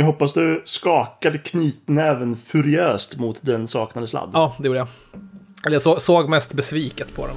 Jag hoppas du skakade knytnäven furiöst mot den saknade sladd. Ja, det gjorde jag. Eller jag såg mest besviket på den.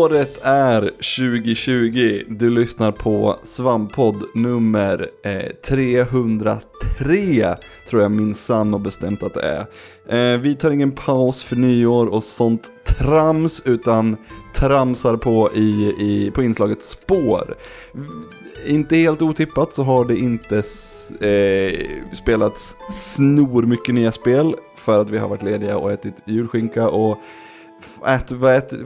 Året är 2020. Du lyssnar på Svampodd nummer eh, 303, tror jag minsann och bestämt att det är. Eh, vi tar ingen paus för nyår och sånt trams, utan tramsar på i, i, på inslaget spår. Inte helt otippat så har det inte eh, spelats snor mycket nya spel för att vi har varit lediga och ätit julskinka och f- ät, vad äter,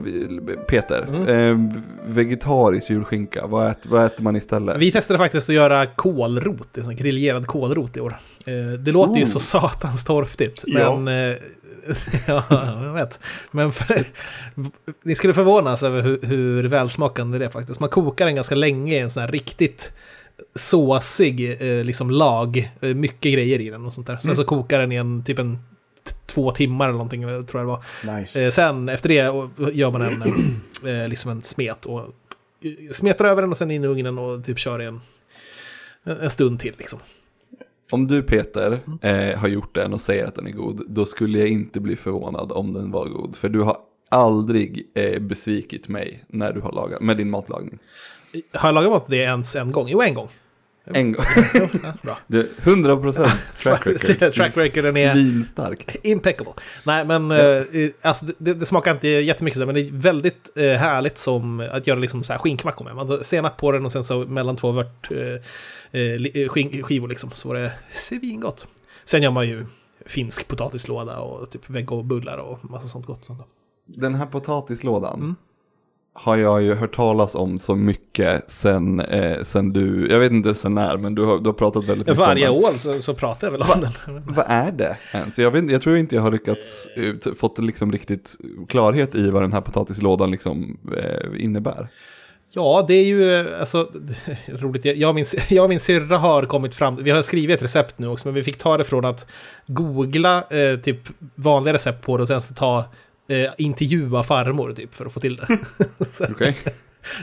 Peter, eh, vegetarisk julskinka, vad äter, vad äter man istället? Vi testade faktiskt att göra kålrot, en sån grillerad kålrot i år. Eh, Det låter ju Oh. så satans torftigt, Ja. men... eh, ja, jag vet. Men för, ni skulle förvånas över hur, hur välsmakande det är faktiskt. Man kokar den ganska länge i en sån här riktigt såsig eh, liksom lag, eh, mycket grejer i den och sånt där. Sen så kokar den i en typ en två timmar eller någonting, tror jag det var. Nice. Eh, sen efter det gör man en, eh, liksom en smet och smetar över den och sen in i ugnen och typ kör en, en stund till liksom. Om du Peter eh, har gjort den och säger att den är god, då skulle jag inte bli förvånad om den var god. För du har aldrig eh, besvikit mig när du har lagat, med din matlagning. Har jag lagat mat det ens en gång? Jo, en gång. En gång. Ja, bra. Du, 100% track record. Track recorden är- Svinstarkt. Impeccable. Nej, men eh, alltså, det, det smakar inte jättemycket, men det är väldigt eh, härligt som att göra liksom så här skinkmackor med. Man har senap på den och sen så mellan två vört eh, eh, skivor liksom, så var det svingott. Sen gör man ju finsk potatislåda och typ vegobullar och massa sånt gott. Sånt. Den här potatislådan Mm. Har jag ju hört talas om så mycket sen, eh, sen du, jag vet inte sen när, men du har, du har pratat väldigt mycket Varje om den. år så, så pratar jag väl om den. Vad är det ens? Jag, vet, jag tror inte jag har lyckats eh, t- fått liksom riktigt klarhet i vad den här potatislådan liksom eh, innebär. Ja, det är ju eh, alltså, roligt. Jag och, min, jag och min syrra har kommit fram, vi har skrivit ett recept nu också, men vi fick ta det från att googla eh, typ vanliga recept på det och sen så ta eh, intervjua farmor typ för att få till det. så, Okej?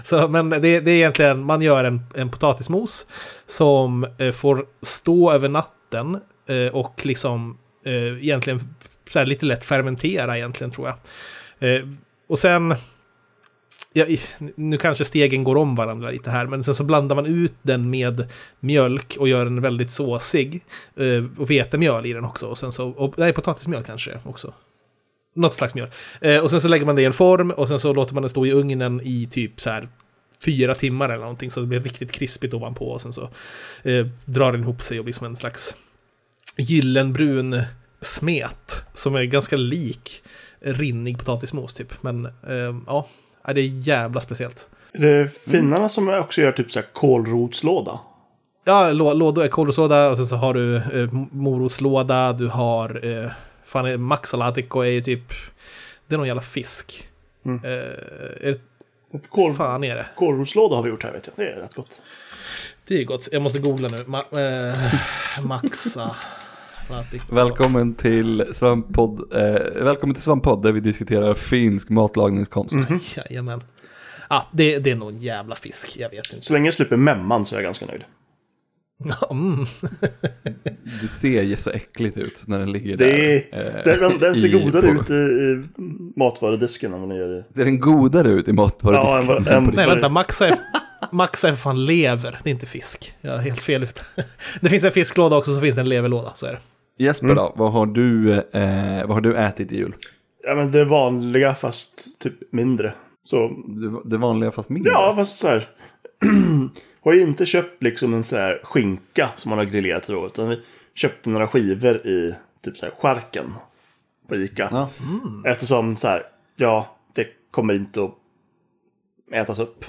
så, men det, det är egentligen, man gör en, en potatismos som eh, får stå över natten eh, och liksom eh, egentligen så här, lite lätt fermentera egentligen tror jag. Eh, och sen ja, nu kanske stegen går om varandra lite här, men sen så blandar man ut den med mjölk och gör den väldigt såsig. Eh, och vetemjöl i den också. Och sen så, och, nej, potatismjöl kanske också. Något slags mjöl. Eh, och sen så lägger man det i en form och sen så låter man den stå i ugnen i typ så här fyra timmar eller någonting så det blir riktigt krispigt ovanpå och sen så eh, drar den ihop sig och blir som en slags gyllenbrun smet som är ganska lik rinnig potatismos typ. Men eh, ja, det är jävla speciellt. Det är finnarna som också gör typ så här kålrotslåda. Ja, lå- lådor, kålrotslåda och sen så har du eh, morotslåda, du har... Eh, fan, maxalatikko är ju typ... Det är någon jävla fisk. Mm. Eh, är, Kål, fan är det? kålrotslåda har vi gjort här vet jag. Det är rätt gott. Det är gott. Jag måste googla nu. Ma eh, maxa... Välkommen till Svamppodd, eh, välkommen till Svamppodd där vi diskuterar finsk matlagningskonst. Jajamän. Ja, det, det är någon jävla fisk. Jag vet inte. Så länge jag slipper memman så är jag ganska nöjd. Mm. Det ser ju så äckligt ut när den ligger Det där. är, eh, den, den ser i- godare på- ut i, i matvarudisken vad den gör i... Ser den godare ut i matvarudisken? Ja, en- en-? Nej, vänta. Maxa är, maxa är för fan lever. Det är inte fisk. Jag är helt fel ute. Det finns en fisklåda också, så finns det en leverlåda. Så är det. Jesper Mm. då, vad har, du, eh, vad har du ätit i jul? Ja men det vanliga fast typ mindre. Så Det, det vanliga fast mindre? ja fast så här. har ju inte köpt liksom en så här skinka som man har griljerat då. Utan vi köpte några skivor i typ så här skärken. På Ica. Ja. Eftersom så här. Ja det kommer inte att ätas upp.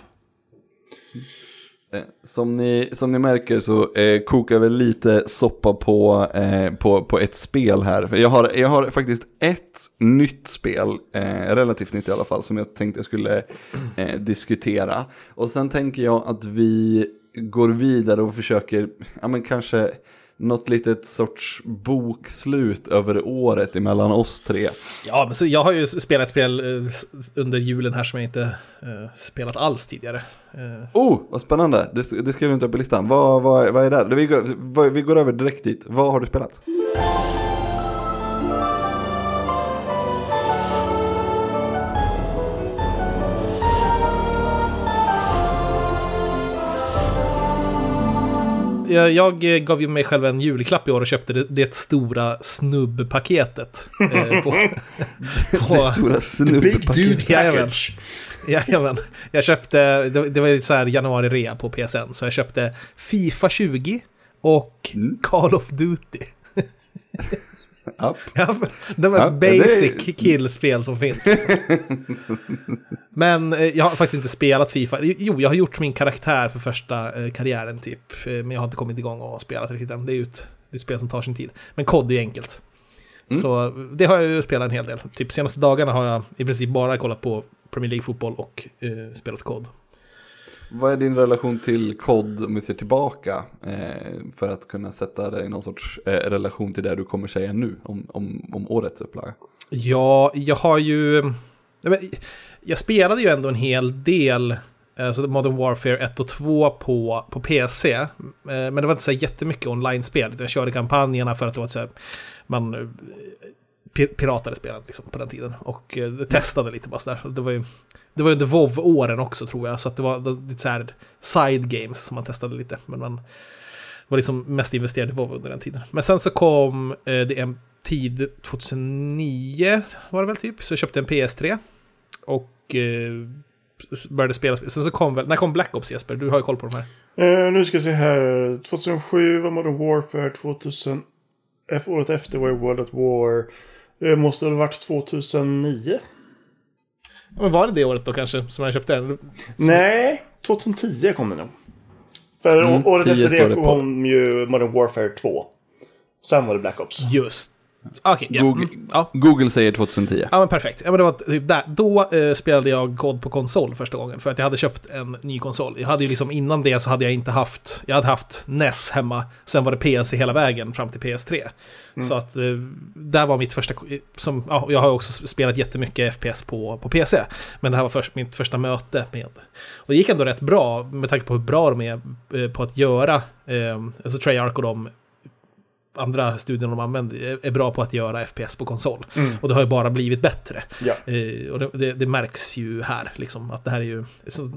Eh, som ni, som ni märker så eh, kokar vi lite soppa på, eh, på, på ett spel här. För Jag har, jag har faktiskt ett nytt spel, eh, relativt nytt i alla fall, som jag tänkte jag skulle eh, diskutera. Och sen tänker jag att vi går vidare och försöker, ja men kanske något litet sorts bokslut över året emellan oss tre. Ja, men så jag har ju spelat spel eh, under julen här som jag inte eh, spelat alls tidigare. Eh, Oh, vad spännande! Det, det skrev vi inte upp på listan. Vad, vad, vad är det? Vi går, vi går över direkt dit. Vad har du spelat? Jag, jag gav ju mig själv en julklapp i år och köpte det, det stora snubbpaketet. Eh, på, Det på, stora Big snubbpaketet. Dude Jajamän. Package. Jajamän. Jag köpte, det, det var så här januari-rea på PSN, så jag köpte Fifa 20 och Mm. Call of Duty. Ja. Ja, det mest Ja, det basic killspel som finns. Liksom. Men eh, jag har faktiskt inte spelat Fifa. Jo, jag har gjort min karaktär för första eh, karriären typ. Eh, Men jag har inte kommit igång och spelat riktigt än. Det är ju ett, det är ett spel som tar sin tid. Men COD är ju enkelt. Mm. Så det har jag ju spelat en hel del. Typ senaste dagarna har jag i princip bara kollat på Premier League-fotboll och eh, spelat COD. Vad är din relation till kod om vi ser tillbaka? Eh, för att kunna sätta dig i någon sorts eh, relation till det du kommer säga nu om, om, om årets upplaga. Ja, jag har ju... Jag, jag spelade ju ändå en hel del alltså Modern Warfare 1 och 2 på, på PC. eh, Men det var inte så jättemycket online-spel. Jag körde kampanjerna för att det var så här, man eh, pi- piratade spelen liksom, på den tiden. Och eh, testade lite bara sådär. Det var ju det var under Vov-åren också tror jag. Så att det var lite så här side games som man testade lite. Men man var liksom mest investerad i WoW under den tiden. Men sen så kom eh, det en tid 2009 var det väl typ. Så jag köpte en PS3. Och eh, började spela. Sen så kom väl, när kom Black Ops Jesper? Du har ju koll på de här. Eh, nu ska vi se här. 2007 var Modern Warfare. 2000... Eh, året efter var ju World at War. Det måste väl ha varit 2009? Men var det det året då kanske som jag köpte den? Nej, 2010 kom det nog. För Mm, året 10 efter det det på. kom ju Modern Warfare 2. Sen var det Black Ops. Just. Okej, ja. Google, Mm, ja. Google säger 2010. Ja men perfekt. Ja, men det var typ där. Då eh, spelade jag COD på konsol första gången för att jag hade köpt en ny konsol. Jag hade ju liksom innan det så hade jag inte haft, jag hade haft NES hemma, sen var det PC hela vägen fram till PS3. Så att eh, där var mitt första, som, ja, jag har också spelat jättemycket FPS på, på PC. Men det här var först, mitt första möte med, och det gick ändå rätt bra med tanke på hur bra de är eh, på att göra, eh, alltså Treyarch och de andra studierna de använder är- bra på att göra FPS på konsol. Och det har ju bara blivit bättre. Ja. Eh, och det, det, det märks ju här, liksom, att det här är ju... Så,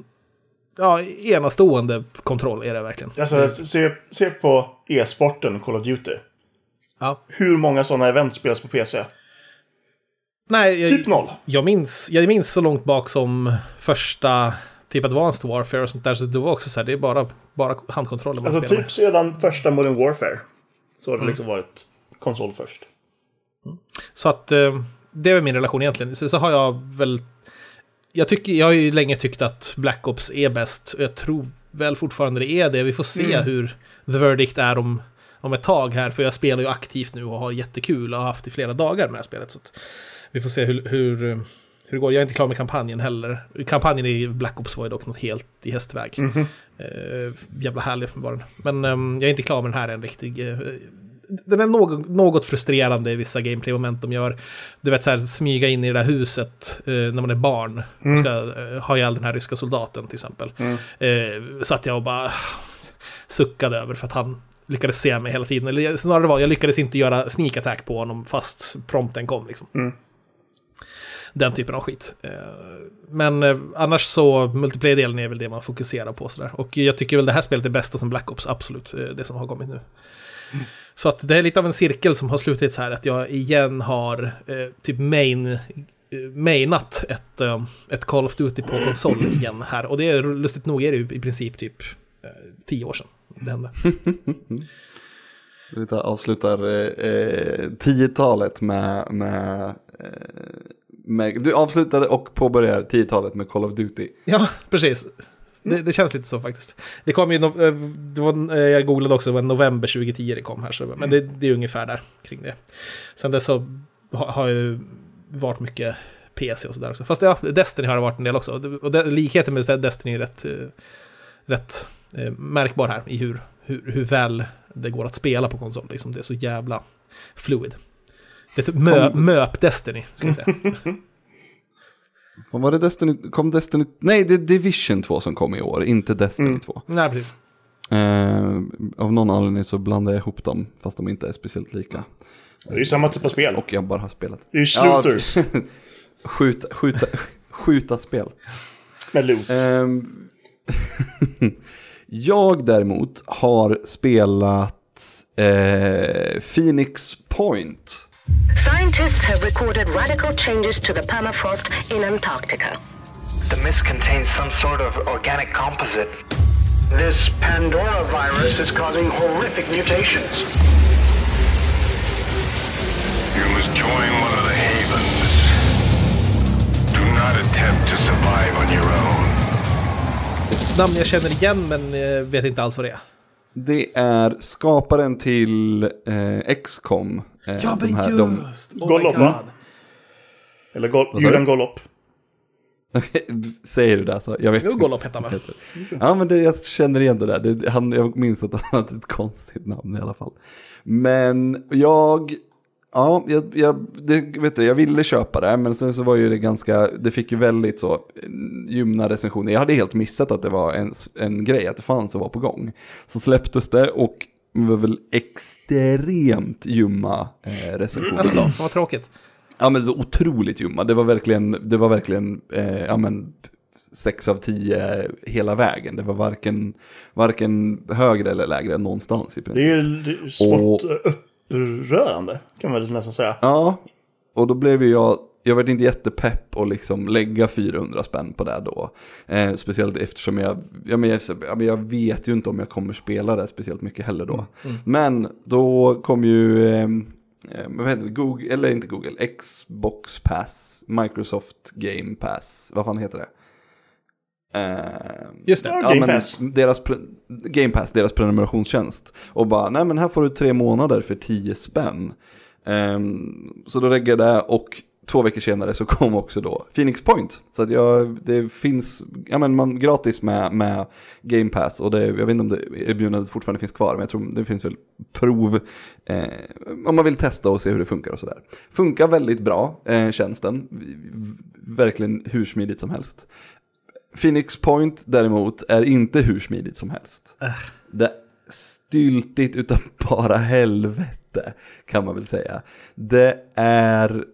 ja, enastående kontroll är det verkligen. Alltså, se, se på e-sporten Call of Duty. Ja. Hur många sådana event spelas på PC? Nej, jag, Typ noll. jag, minns, jag minns så långt bak som första typ Advanced Warfare och sånt där, så det var också så här, det är bara, bara handkontroller man Alltså spelar typ sedan första Modern Warfare. Så Mm. har det liksom varit konsol först. Så att eh, det är min relation egentligen. Så, så har jag väl... Jag, tycker, jag har ju länge tyckt att Black Ops är bäst. och Jag tror väl fortfarande det är det. Vi får se hur The Verdict är om, om ett tag här. För jag spelar ju aktivt nu och har jättekul och har haft i flera dagar med det här spelet. Så vi får se hur, hur, hur det går. Jag är inte klar med kampanjen heller. Kampanjen i Black Ops var ju dock något helt i hästväg. Eh, jävla härlig var den. Men ehm, jag är inte klar med den här än riktigt. Eh, den är något, något frustrerande i vissa gameplay-moment de gör. Du vet så här, smyga in i det där huset eh, när man är barn. Och ska eh, ha ihjäl den här ryska soldaten till exempel. Eh, satt jag och bara suckade över för att han lyckades se mig hela tiden. Eller snarare var jag lyckades inte göra sneak attack på honom fast prompten kom liksom. Den typen av skit. Eh, Men eh, annars så, multiplayer-delen är väl det man fokuserar på sådär. Och jag tycker väl det här spelet är bästa som Black Ops, absolut. eh, Det som har kommit nu. Så att det är lite av en cirkel som har slutit så här att jag igen har eh, typ main, mainat ett, eh, ett Call of Duty på konsol igen här. Och det är lustigt nog är det ju i princip typ eh, tio år sedan det hände. Vi tar- avslutar eh, 10-talet med, med, med... Du avslutade och påbörjar 10-talet med Call of Duty. Ja, precis. Det, det känns lite så faktiskt. Det kom ju, eh, det var, eh, jag googlade också, det var november 2010 det kom här, så, men det, det är ungefär där kring det. Sen dess så har, har ju varit mycket PC och sådär också. Fast ja, Destiny har det varit en del också. Och det, likheten med Destiny är rätt, eh, rätt märkbar här i hur, hur, hur väl det går att spela på konsol. Liksom. Det är så jävla fluid. Det är typ mö, möp Destiny, ska jag säga. Vad var det Destiny, kom Destiny, nej det är Division 2 som kom i år, inte Destiny Mm. 2. Nej, precis. Eh, av någon anledning så blandar jag ihop dem, fast de inte är speciellt lika. Det är ju samma typ av spel. Och jag bara har spelat. Det är ju shooters skjuta, skjuta, skjuta spel. med loot. Ehm, jag däremot har spelat eh, Phoenix Point. Scientists have recorded radical changes to the permafrost in Antarctica. The mist contains some sort of organic composite. This Pandora virus is causing horrific mutations. You must join one of the havens. Do not attempt to survive on your own. Namn jag känner igen, men eh, vet inte alls vad det är. Det är skaparen till eh, XCOM. Eh, de här- de- Oh Gollop, va? Eller du? Julian Gollop. Säger du det så? Jag vet Jo, inte. Gollop heter han? Ja men det, jag känner igen det där. Det, han, jag minns att han hade ett konstigt namn i alla fall. Men jag, ja, jag, jag, det, vet du, jag ville köpa det, men sen så var ju det ganska, det fick ju väldigt så eh, ljumna recensioner. Jag hade helt missat att det var en, en grej, att det fanns och var på gång. Så släpptes det och det var väl extremt ljumma eh, recensioner. Alltså, vad tråkigt. Ja men det var otroligt ljumma. Det var verkligen, det var verkligen, eh, ja men, sex av tio hela vägen. Det var varken, varken högre eller lägre än någonstans i Det är princip. ju det är ju smått Och- upprörande, kan man väl nästan säga. Ja, och då blev ju jag, jag var inte jättepepp att liksom lägga 400 spänn på det då. Eh, speciellt eftersom jag, ja, men jag, jag vet ju inte om jag kommer spela det speciellt mycket heller då. Men då kom ju, eh, eh, vad heter det, Google, eller inte Google, Xbox Pass, Microsoft Game Pass, vad fan heter det? Eh, Just det. Ja, Game men Pass. Deras, Game Pass, deras prenumerationstjänst. Och bara, nej men här får du tre månader för 10 spänn. Ehm, så då reggade jag det och två veckor senare så kom också då Phoenix Point. Så att jag, det finns, ja men man, gratis med, med Game Pass. Och det, jag vet inte om det erbjudandet fortfarande finns kvar, men jag tror det finns väl prov. Eh, om man vill testa och se hur det funkar och sådär. Funkar väldigt bra, eh, tjänsten. Verkligen hur smidigt som helst. Phoenix Point däremot är inte hur smidigt som helst. Det är styltigt utav bara helvete kan man väl säga. Det är...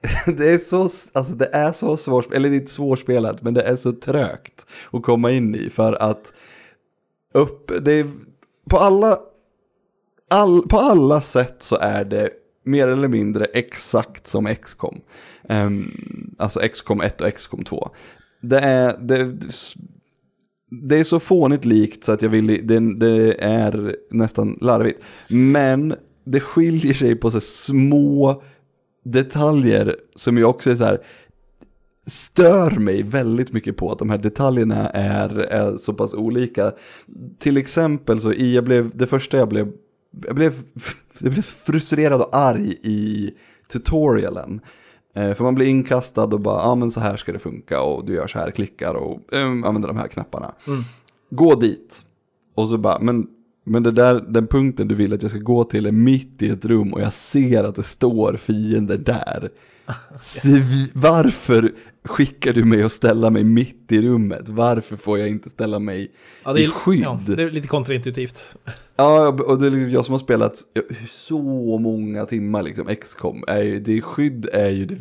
Det är så, alltså det är så svårt, eller det är inte svårspelat, men det är så trögt att komma in i för att upp, det är, på alla, all, på alla sätt så är det mer eller mindre exakt som XCOM. Um, alltså XCOM 1 och XCOM 2. Det är, det, det är så fånigt likt så att jag vill, det, det är nästan larvigt. Men det skiljer sig på så små detaljer som jag också är så här stör mig väldigt mycket på att de här detaljerna är, är så pass olika. Till exempel så i, jag blev, det första jag blev, jag blev, jag blev frustrerad och arg i tutorialen. Eh, för man blir inkastad och bara, ja ah, men så här ska det funka och du gör så här, klickar och um, använder de här knapparna. Gå dit. Och så bara, men, men det där, den punkten du vill att jag ska gå till är mitt i ett rum och jag ser att det står fiender där. Svi- varför skickar du mig att ställa mig mitt i rummet? Varför får jag inte ställa mig Ja, det, i är, skydd? ja, det är lite kontraintuitivt. Ja, och det är liksom jag som har spelat så många timmar liksom, XCOM, det skydd är ju, det,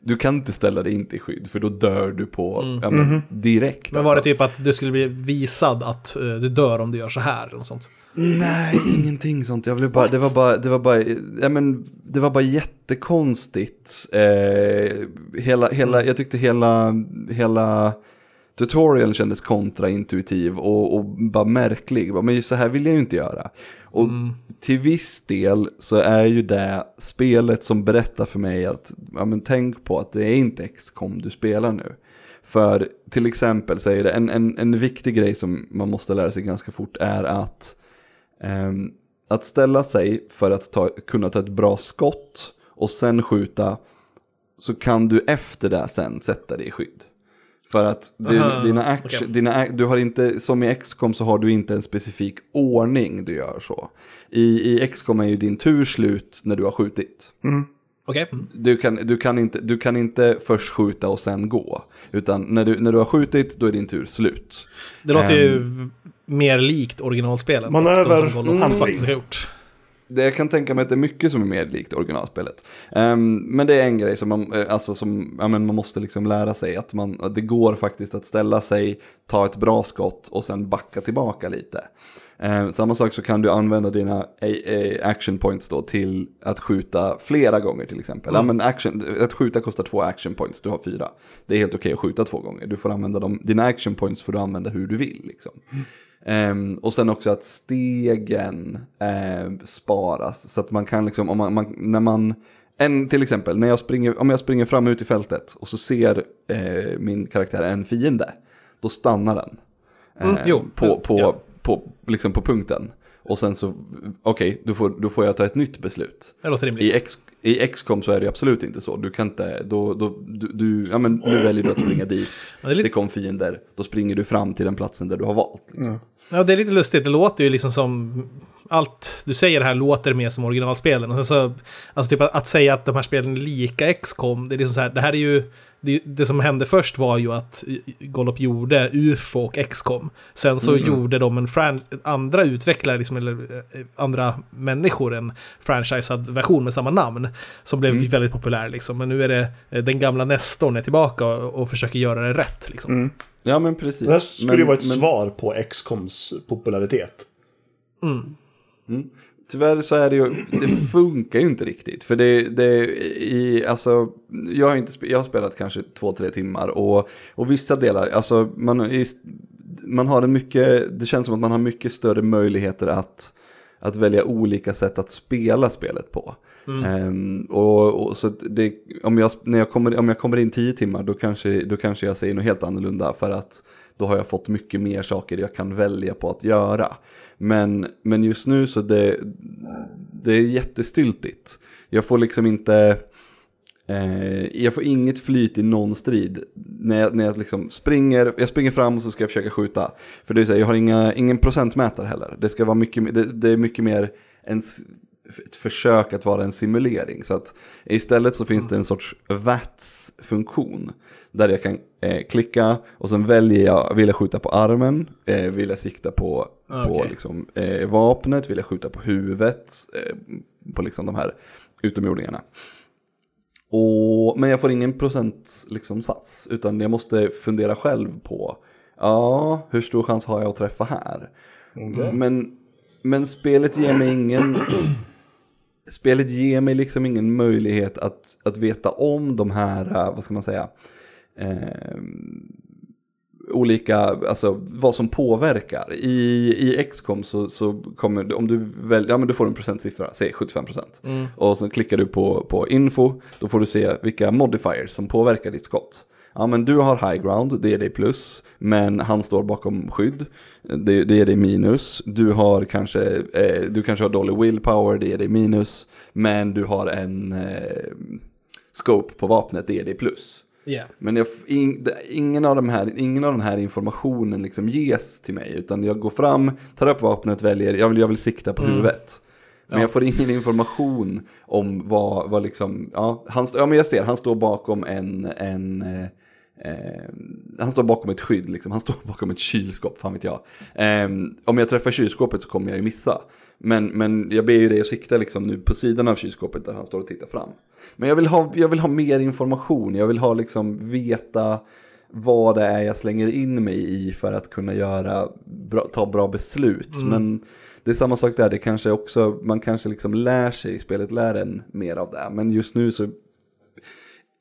du kan inte ställa dig inte i skydd för då dör du på, ja, men, direkt. Men var det alltså. typ att du skulle bli visad att eh, du dör om du gör så här? Eller sånt? Nej, ingenting sånt. Jag blev bara, det var bara, det var bara, ja, men, det var bara jättekonstigt. Eh, hela, hela, jag tyckte hela, hela tutorialen kändes kontraintuitiv och, och bara märklig. Men så här vill jag ju inte göra. Och till viss del så är ju det spelet som berättar för mig att, ja men tänk på att det är inte XCOM du spelar nu. För till exempel så är det en, en, en viktig grej som man måste lära sig ganska fort är att att ställa sig för att ta, kunna ta ett bra skott och sen skjuta så kan du efter det sen sätta dig i skydd. För att din, Aha, dina action, okej. dina, du har inte, som i XCOM så har du inte en specifik ordning du gör så. I, i XCOM är ju din tur slut när du har skjutit. Okej. Mm. Du kan, du, kan inte, du kan inte först skjuta och sen gå. Utan när du, när du har skjutit, då är din tur slut. Det låter Ehm. ju mer likt originalspelen. De som Golden mm, faktiskt har gjort. Det jag kan tänka mig att det är mycket som är mer likt originalspelet. Ehm, men det är en grej som man, eh, alltså som, ja, men man måste liksom lära sig. Att, man, att det går faktiskt att ställa sig, ta ett bra skott och sen backa tillbaka lite. Ehm, samma sak så kan du använda dina a- a- action points då till att skjuta flera gånger till exempel. Ja, men action, att skjuta kostar två action points, du har fyra. Det är helt okej att skjuta två gånger. Du får använda dem, dina action points får du använda hur du vill. Liksom. Ehm, och sen också att stegen ehm, sparas. Så att man kan liksom, om man, man, när man, en, till exempel, när jag springer, om jag springer fram ut i fältet och så ser eh, min karaktär en fiende, då stannar den. Mm, eh, jo, på, på, ja. på, liksom på punkten. Och sen så, okej, då, får, då får jag ta ett nytt beslut. Det I, rimligt. I XCOM så är det absolut inte så. Du kan inte, då, då, du, du, ja men nu väljer du att springa dit. Ja, det lite- Det kom fiender, då springer du fram till den platsen där du har valt. Liksom. Ja, det är lite lustigt. Det låter ju liksom som... Allt du säger här låter mer som originalspelen. Och sen så, alltså typ att, att säga att de här spelen är lika XCOM, det är liksom så här, det här är ju... Det, det som hände först var ju att Gollop gjorde UFO och XCOM. Sen så gjorde de en fran- andra utvecklare, liksom, eller eh, andra människor, en franchisad version med samma namn. Som blev väldigt populär liksom. Men nu är det eh, den gamla Nestorn är tillbaka och, och försöker göra det rätt liksom. Ja men precis. Det här skulle men, ju vara ett men, svar på XCOMs popularitet. Tyvärr så är det ju, det funkar ju inte riktigt. För det, det i, alltså, jag har, inte, jag har spelat kanske två, tre timmar och, och vissa delar, alltså man, i, man har en mycket, det känns som att man har mycket större möjligheter att, att välja olika sätt att spela spelet på. Ehm, och, och så det, om, jag, när jag kommer, om jag kommer in tio timmar då kanske, då kanske jag säger något helt annorlunda för att då har jag fått mycket mer saker jag kan välja på att göra. Men, men just nu så det, det är jättestyltigt. Jag får liksom inte, eh, jag får inget flyt i någon strid. När jag, när jag liksom springer, jag springer fram och så ska jag försöka skjuta. För det är så här, jag har inga, ingen procentmätare heller. Det, ska vara mycket, det, det är mycket mer en, ett försök att vara en simulering. Så att istället så finns det en sorts VATS-funktion. Där jag kan eh, klicka och sen väljer jag, vill jag skjuta på armen, eh, vill jag sikta på, på Okej. liksom, eh, vapnet, vill jag skjuta på huvudet, eh, på liksom de här utomjordingarna. Och, men jag får ingen procent liksom, sats, utan jag måste fundera själv på, ja, hur stor chans har jag att träffa här? Men, men spelet ger mig ingen, spelet ger mig liksom ingen möjlighet att, att veta om de här, eh, vad ska man säga, eh, olika, alltså vad som påverkar. I, i XCOM så, så kommer, om du väljer, ja men du får en procentsiffra, säg 75%. Och så klickar du på, på info, då får du se vilka modifiers som påverkar ditt skott. Ja men du har high ground, det är dig plus, men han står bakom skydd, det, det är dig minus. Du har kanske, eh, du kanske har dålig willpower, det är dig minus, men du har en eh, scope på vapnet, det är dig plus. Yeah. Men jag, in, ingen, av de här, ingen av den här informationen liksom ges till mig. Utan jag går fram, tar upp vapnet, väljer, jag vill, jag vill sikta på huvudet. Men Ja. jag får ingen information om vad, vad liksom, ja, han, ja men jag ser, han står bakom en, en eh, han står bakom ett skydd, liksom. han står bakom ett kylskåp, fan vet jag. Eh, om jag träffar kylskåpet så kommer jag ju missa. Men, men jag ber ju dig att sikta liksom nu på sidan av kylskåpet där han står och tittar fram. Men jag vill ha, jag vill ha mer information, jag vill ha liksom veta vad det är jag slänger in mig i för att kunna göra bra, ta bra beslut. Men det är samma sak där, det kanske också, man kanske liksom lär sig, spelet lär en mer av det. Men just nu så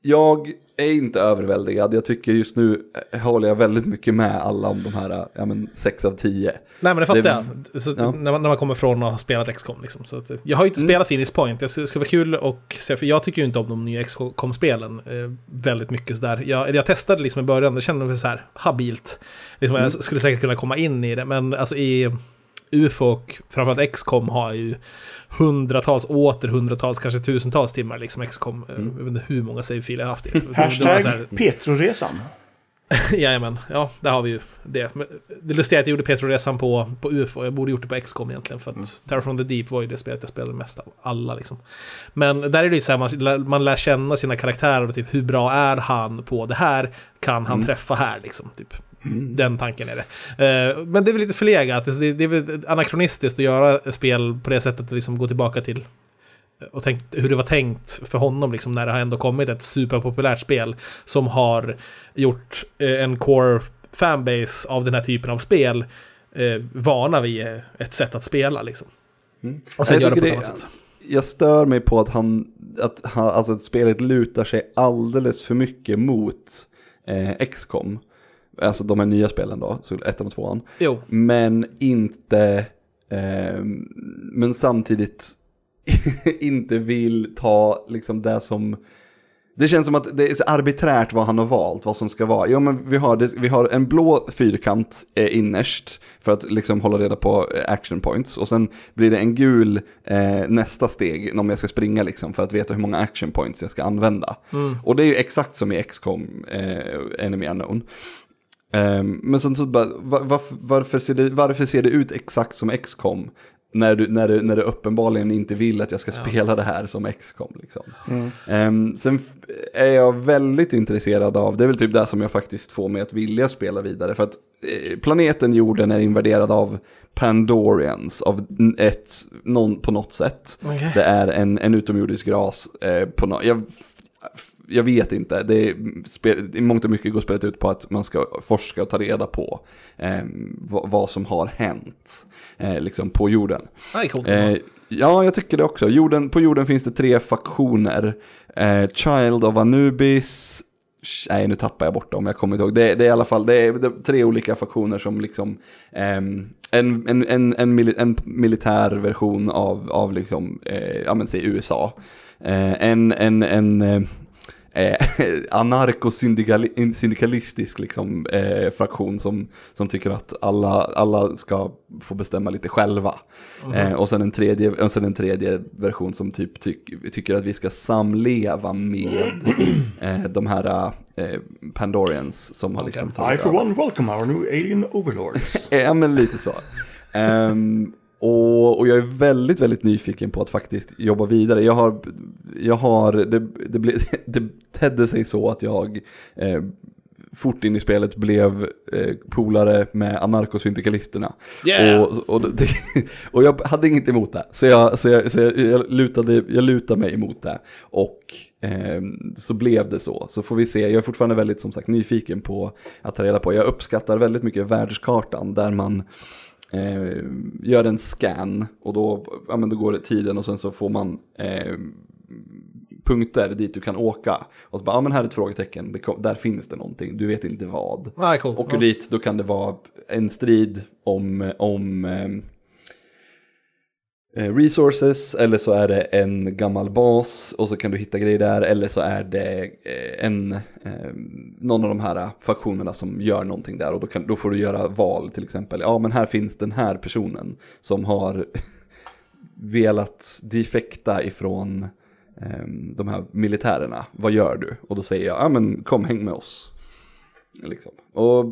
jag är inte överväldigad. Jag tycker just nu eh, håller jag väldigt mycket med alla om de här ja, men, 6 av 10. Nej men det fattar Det- jag. Så, ja. när, man, när man kommer från att ha spelat XCOM liksom. Så att, jag har ju inte spelat Phoenix Point. Det ska ska vara kul och se, för jag tycker ju inte om de nya XCOM-spelen eh, väldigt mycket sådär. Jag, jag testade liksom i början, det kändes så här habilt. Liksom, Jag skulle säkert kunna komma in i det, men alltså i UFO och framförallt XCOM har ju hundratals, åter hundratals, kanske tusentals timmar liksom XCOM. Eh, Jag vet inte hur många save-filer jag har haft det. Hashtag här- Petroresan. Jajamän, ja, där har vi ju det. Men det lustiga är att jag gjorde Petroresan på, på UFO, jag borde gjort det på XCOM egentligen, för att Terror from the Deep var ju det spelet jag spelade mest av alla liksom. Men där är det ju så här, man, lär- man lär känna sina karaktärer och typ hur bra är han på det här, kan han träffa här liksom, typ. Den tanken är det. Eh, men det är väl lite förlegat, det, det är väl anakronistiskt att göra spel på det sättet, att liksom gå tillbaka till och tänkt hur det var tänkt för honom liksom, när det har ändå kommit ett superpopulärt spel som har gjort eh, en core fanbase av den här typen av spel eh, vana vid eh, ett sätt att spela liksom. Och sen Jag göra det på ett det- annat sätt. Jag stör mig på att han, att han, alltså att spelet lutar sig alldeles för mycket mot eh, XCOM. Alltså de här nya spelen då, så ettan och tvåan. Jo, Men inte, eh, men samtidigt inte vill ta liksom det som, det känns som att det är så arbiträrt vad han har valt, vad som ska vara. Jo men vi har, vi har en blå fyrkant eh, innerst för att liksom hålla reda på eh, action points. Och sen blir det en gul eh, nästa steg om jag ska springa liksom för att veta hur många action points jag ska använda. Och det är ju exakt som i XCOM eh, Enemy Unknown. Ehm, men sen så bara, var, varför, varför, ser det, varför ser det ut exakt som XCOM? När du, när, du, när du uppenbarligen inte vill att jag ska spela det här som XCOM. Liksom. Ehm, sen f- är jag väldigt intresserad av, det är väl typ det som jag faktiskt får mig att vilja spela vidare. För att eh, planeten jorden är invaderad av Pandorians, av ett, någon, på något sätt. Okej. Det är en, en utomjordisk ras eh, på no, jag, jag vet inte, det är, spel, i mångt och mycket går spelet ut på att man ska forska och ta reda på eh, vad, vad som har hänt eh, liksom på jorden. det är coolt. Eh, ja, jag tycker det också. Jorden, på jorden finns det tre faktioner. Eh, Child of Anubis. Nej, nu tappar jag bort dem, jag kommer inte ihåg. Det, det är i alla fall det är, det är tre olika faktioner som liksom... ehm, en, en, en, en, mili, en militär version av, av liksom, eh, ja men säg USA. Eh, en, en, en eh, anarkosyndikalistisk liksom, eh, fraktion som, som tycker att alla, alla ska få bestämma lite själva. Eh, och, sen en tredje, och sen en tredje version som typ tyck, tycker att vi ska samleva med eh, de här eh, Pandorians som har liksom I tagit for över. one welcome our new alien overlords. Ja, men lite så. Ehm, och, och jag är väldigt, väldigt nyfiken på att faktiskt jobba vidare. Jag har, jag har det, det, ble, det tedde sig så att jag eh, fort in i spelet blev eh, polare med anarkosyndikalisterna. Yeah! Och, och, det, och jag hade inget emot det. Så jag, så jag, så jag, jag, lutade, jag lutade mig emot det. Och ehm, så blev det så. Så får vi se. Jag är fortfarande väldigt som sagt nyfiken på att ta reda på. Jag uppskattar väldigt mycket världskartan där man eh, gör en scan och då, ja, men då går det tiden och sen så får man eh, punkter dit du kan åka. Och så bara, ja men här är ett frågetecken, det där finns det någonting, du vet inte vad. Ah, cool. Åker Ja. dit, då kan det vara en strid om, om eh, Eh, resources, eller så är det en gammal bas och så kan du hitta grejer där, eller så är det eh, en, eh, någon av de här faktionerna som gör någonting där och då, kan, då får du göra val till exempel. Ja men här finns den här personen som har velat defekta ifrån ehm, de här militärerna. Vad gör du? Och då säger jag, ja men kom häng med oss. Liksom. Och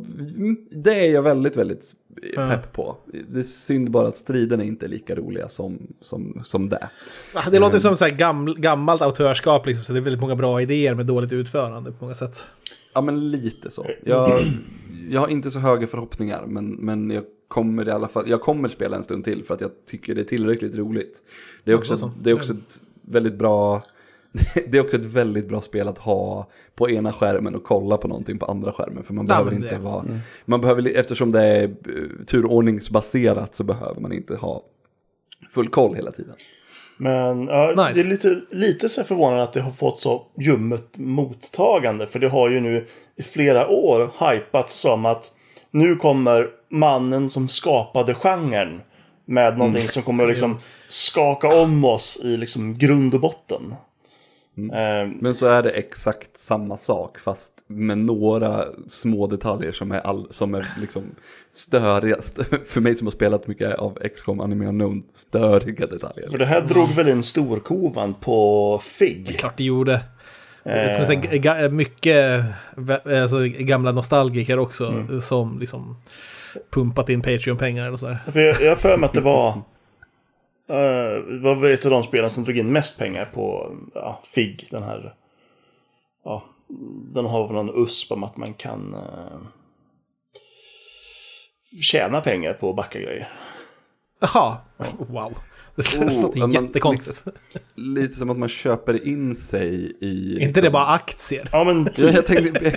det är jag väldigt, väldigt pepp på. Det är synd bara att striderna inte är lika roliga som, som, som det. Ah, Det låter som så gaml, gammalt autörskap, liksom, så det är väldigt många bra idéer med dåligt utförande på många sätt. Ja men lite så. Jag, jag har inte så höga förhoppningar men, men jag kommer i alla fall, jag kommer spela en stund till för att jag tycker det är tillräckligt roligt. Det är också, Också så. det är också ett väldigt bra, det är också ett väldigt bra spel att ha på ena skärmen och kolla på någonting på andra skärmen. För man Ja, behöver inte vara, man behöver, eftersom det är eh, turordningsbaserat så behöver man inte ha full koll hela tiden. Men ja, Nice. det är lite, lite så förvånande att det har fått så ljummet mottagande. För det har ju nu i flera år hypats som att nu kommer mannen som skapade genren med någonting som kommer att liksom skaka om oss i liksom grund och botten. Eh, Men så är det exakt samma sak fast med några små detaljer som är, all, som är liksom störiga. Stö- För mig som har spelat mycket av XCOM Anime Unknown, störiga detaljer. för det här drog väl in storkovan på FIG. Klart det gjorde. Det är som jag säger, ga- mycket alltså, gamla nostalgiker också som liksom pumpat in Patreon-pengar och sådär. För jag jag har för mig att det var... Uh, det var ett av de spelen som drog in mest pengar på ja, FIG. Den här... Ja, den har väl någon USP om att man kan eh, tjäna pengar på att backa grejer. Jaha, wow. Det Oh, låter jättekonstigt. Lite som att man köper in sig i... Inte det bara aktier? Ja, men typ, jag tänkte...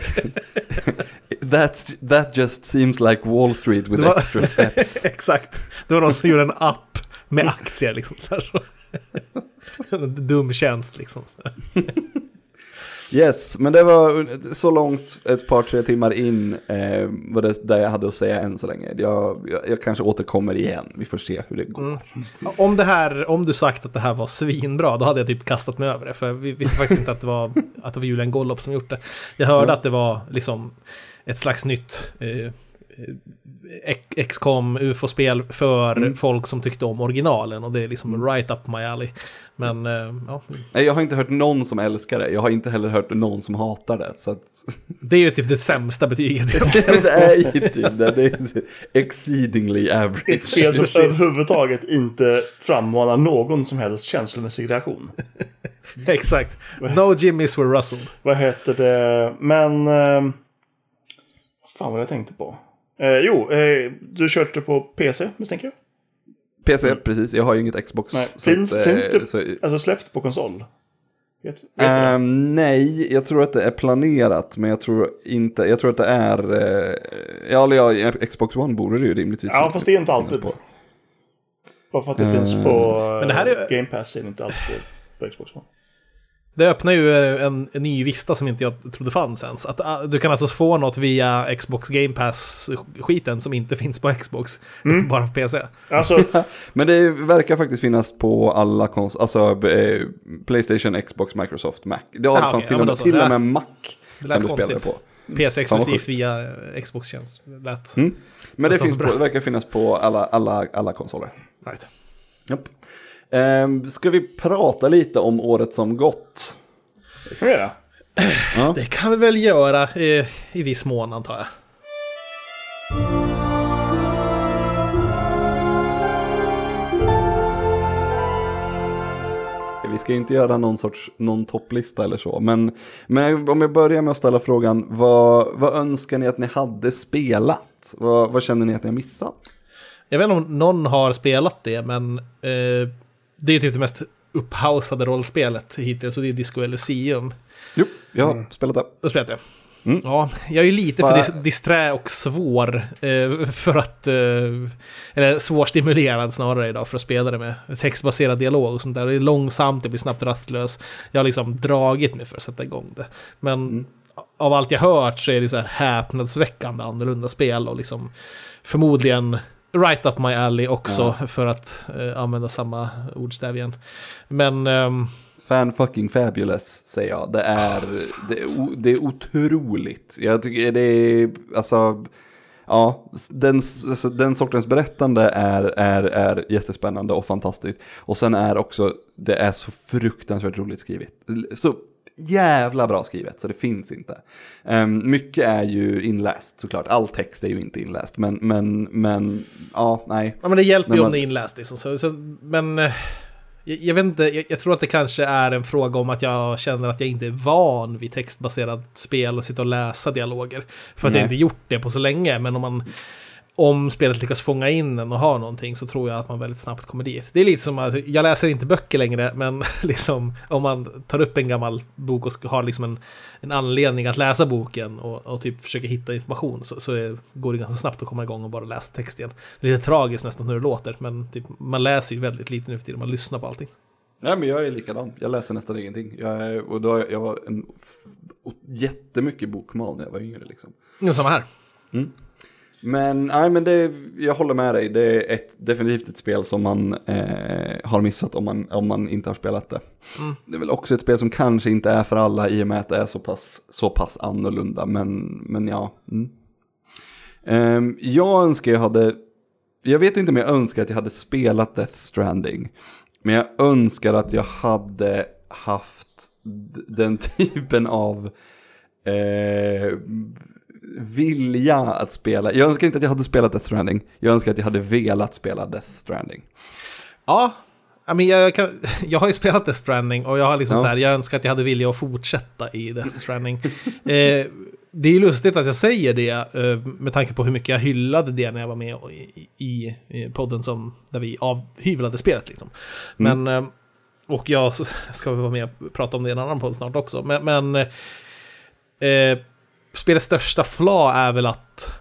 That's, that just seems like Wall Street with var- extra steps. Exakt. Det var någon som gjorde en app med aktier liksom. Så här. Dum tjänst liksom. Yes, men det var så långt ett par, tre timmar in eh, var det där jag hade att säga än så länge. Jag, jag, jag kanske återkommer igen, vi får se hur det går. Om, det här, om du sagt att det här var svinbra, då hade jag typ kastat mig över det. För vi visste faktiskt inte att det var, att det var Julian Gollop som gjort det. Jag hörde att det var liksom ett slags nytt eh, XCOM UFO-spel för folk som tyckte om originalen. Och det är liksom right up my alley. Men eh, ja, Nej, jag har inte hört någon som älskar det, jag har inte heller hört någon som hatar det. Så att, det är ju typ det sämsta betyget. det är ju typ det, det är exceedingly ett average. spel som Precis. överhuvudtaget inte frammanar någon som helst känslomässig reaktion. Exakt. No Jimmys were rustled. Vad heter det? Men... Eh, vad fan var det jag tänkte på? Eh, jo, eh, du körde på PC misstänker jag? PC, precis, jag har ju inget Xbox. Nej. Finns, att, eh, finns det så- alltså släppt på konsol? Vet, vet? Ehm, nej, jag tror att det är planerat, men jag tror inte, jag tror att det är, eh, ja, Xbox One borde det ju rimligtvis. Ja, fast det är inte alltid. På. Bara för att det finns på Men det här är- Game Pass är det inte alltid på Xbox One. Det öppnar ju en, en ny vista som inte jag trodde fanns ens. Att, ah, du kan alltså få något via Xbox Game Pass-skiten som inte finns på Xbox, utan bara på PC. Alltså, Men det verkar faktiskt finnas på alla konsoler, alltså eh, Playstation, Xbox, Microsoft, Mac. Det, Ah, fanns okej, till, ja, och men med, då så. till och Det- med Mac Det lät kan du spela det konstigt. på. PC exklusivt sjukt. via eh, Xbox-tjänst. Lät... Mm. Men det, finns på, det verkar finnas på alla, alla, alla konsoler. Right. Japp. Ehm, ska vi prata lite om året som gått? det kan vi göra. Det kan vi väl göra eh, i viss mån antar jag. Vi ska ju inte göra någon sorts någon topplista eller så. Men, men om jag börjar med att ställa frågan, vad, vad önskar ni att ni hade spelat? Vad, vad känner ni att ni har missat? Jag vet inte om någon har spelat det, men eh, det är typ det mest upphausade rollspelet hittills, och det är Disco Elysium. Jo, jag har spelat det. Då spelat det. Ja, jag är ju lite för dis- disträ och svår eh, för att... Eh, eller svårstimulerad snarare idag för att spela det med textbaserad dialog och sånt där. Det är långsamt, det blir snabbt rastlös. Jag har liksom dragit mig för att sätta igång det. Men av allt jag hört så är det så här häpnadsväckande annorlunda spel och liksom förmodligen right up my alley också för att eh, använda samma ordstäv igen. Men... ehm, Fan fucking fabulous, säger jag. Det är, det är, o- det är otroligt. Jag tycker det är, alltså, ja, den, alltså, den sortens berättande är, är, är jättespännande och fantastiskt. Och sen är också, det är så fruktansvärt roligt skrivet. Så jävla bra skrivet, så det finns inte. Ehm, mycket är ju inläst såklart, all text är ju inte inläst, men, men, men, ja, nej. Ja, men det hjälper Men ju om man- det är inläst. Liksom. Så, så, men eh, jag, jag vet inte, jag, jag tror att det kanske är en fråga om att jag känner att jag inte är van vid textbaserat spel och sitta och läsa dialoger. För att Nej. jag inte gjort det på så länge, men om man om spelet lyckas fånga in en och ha någonting så tror jag att man väldigt snabbt kommer dit. Det är lite som att jag läser inte böcker längre, men liksom om man tar upp en gammal bok och har liksom en, en anledning att läsa boken och, och typ försöka hitta information så, så är, går det ganska snabbt att komma igång och bara läsa text igen. Det är lite tragiskt nästan hur det låter, men typ, man läser ju väldigt lite nu för tiden, man lyssnar på allting. Nej men jag är likadan, jag läser nästan ingenting. Jag, är, och då, jag var en, jättemycket bokmal när jag var yngre liksom. Jo, samma här. Men, nej, men det, jag håller med dig, det är ett, definitivt ett spel som man eh, har missat om man, om man inte har spelat det. Det är väl också ett spel som kanske inte är för alla i och med att det är så pass, så pass annorlunda, men, men ja. Mm. Ehm, jag önskar jag hade, jag vet inte om jag önskar att jag hade spelat Death Stranding, men jag önskar att jag hade haft den typen av eh, vilja att spela. Jag önskar inte att jag hade spelat Death Stranding. Jag önskar att jag hade velat spela Death Stranding. Ja, I mean, jag, kan, jag har ju spelat Death Stranding och jag har liksom Ja. så här, jag önskar att jag hade vilja att fortsätta i Death Stranding. eh, det är ju lustigt att jag säger det eh, med tanke på hur mycket jag hyllade det när jag var med i, podden som, där vi avhyvlade spelet. Liksom. Men, eh, och jag ska vara med och prata om det i en annan podd snart också. Men, men eh, spelets största flaw är väl att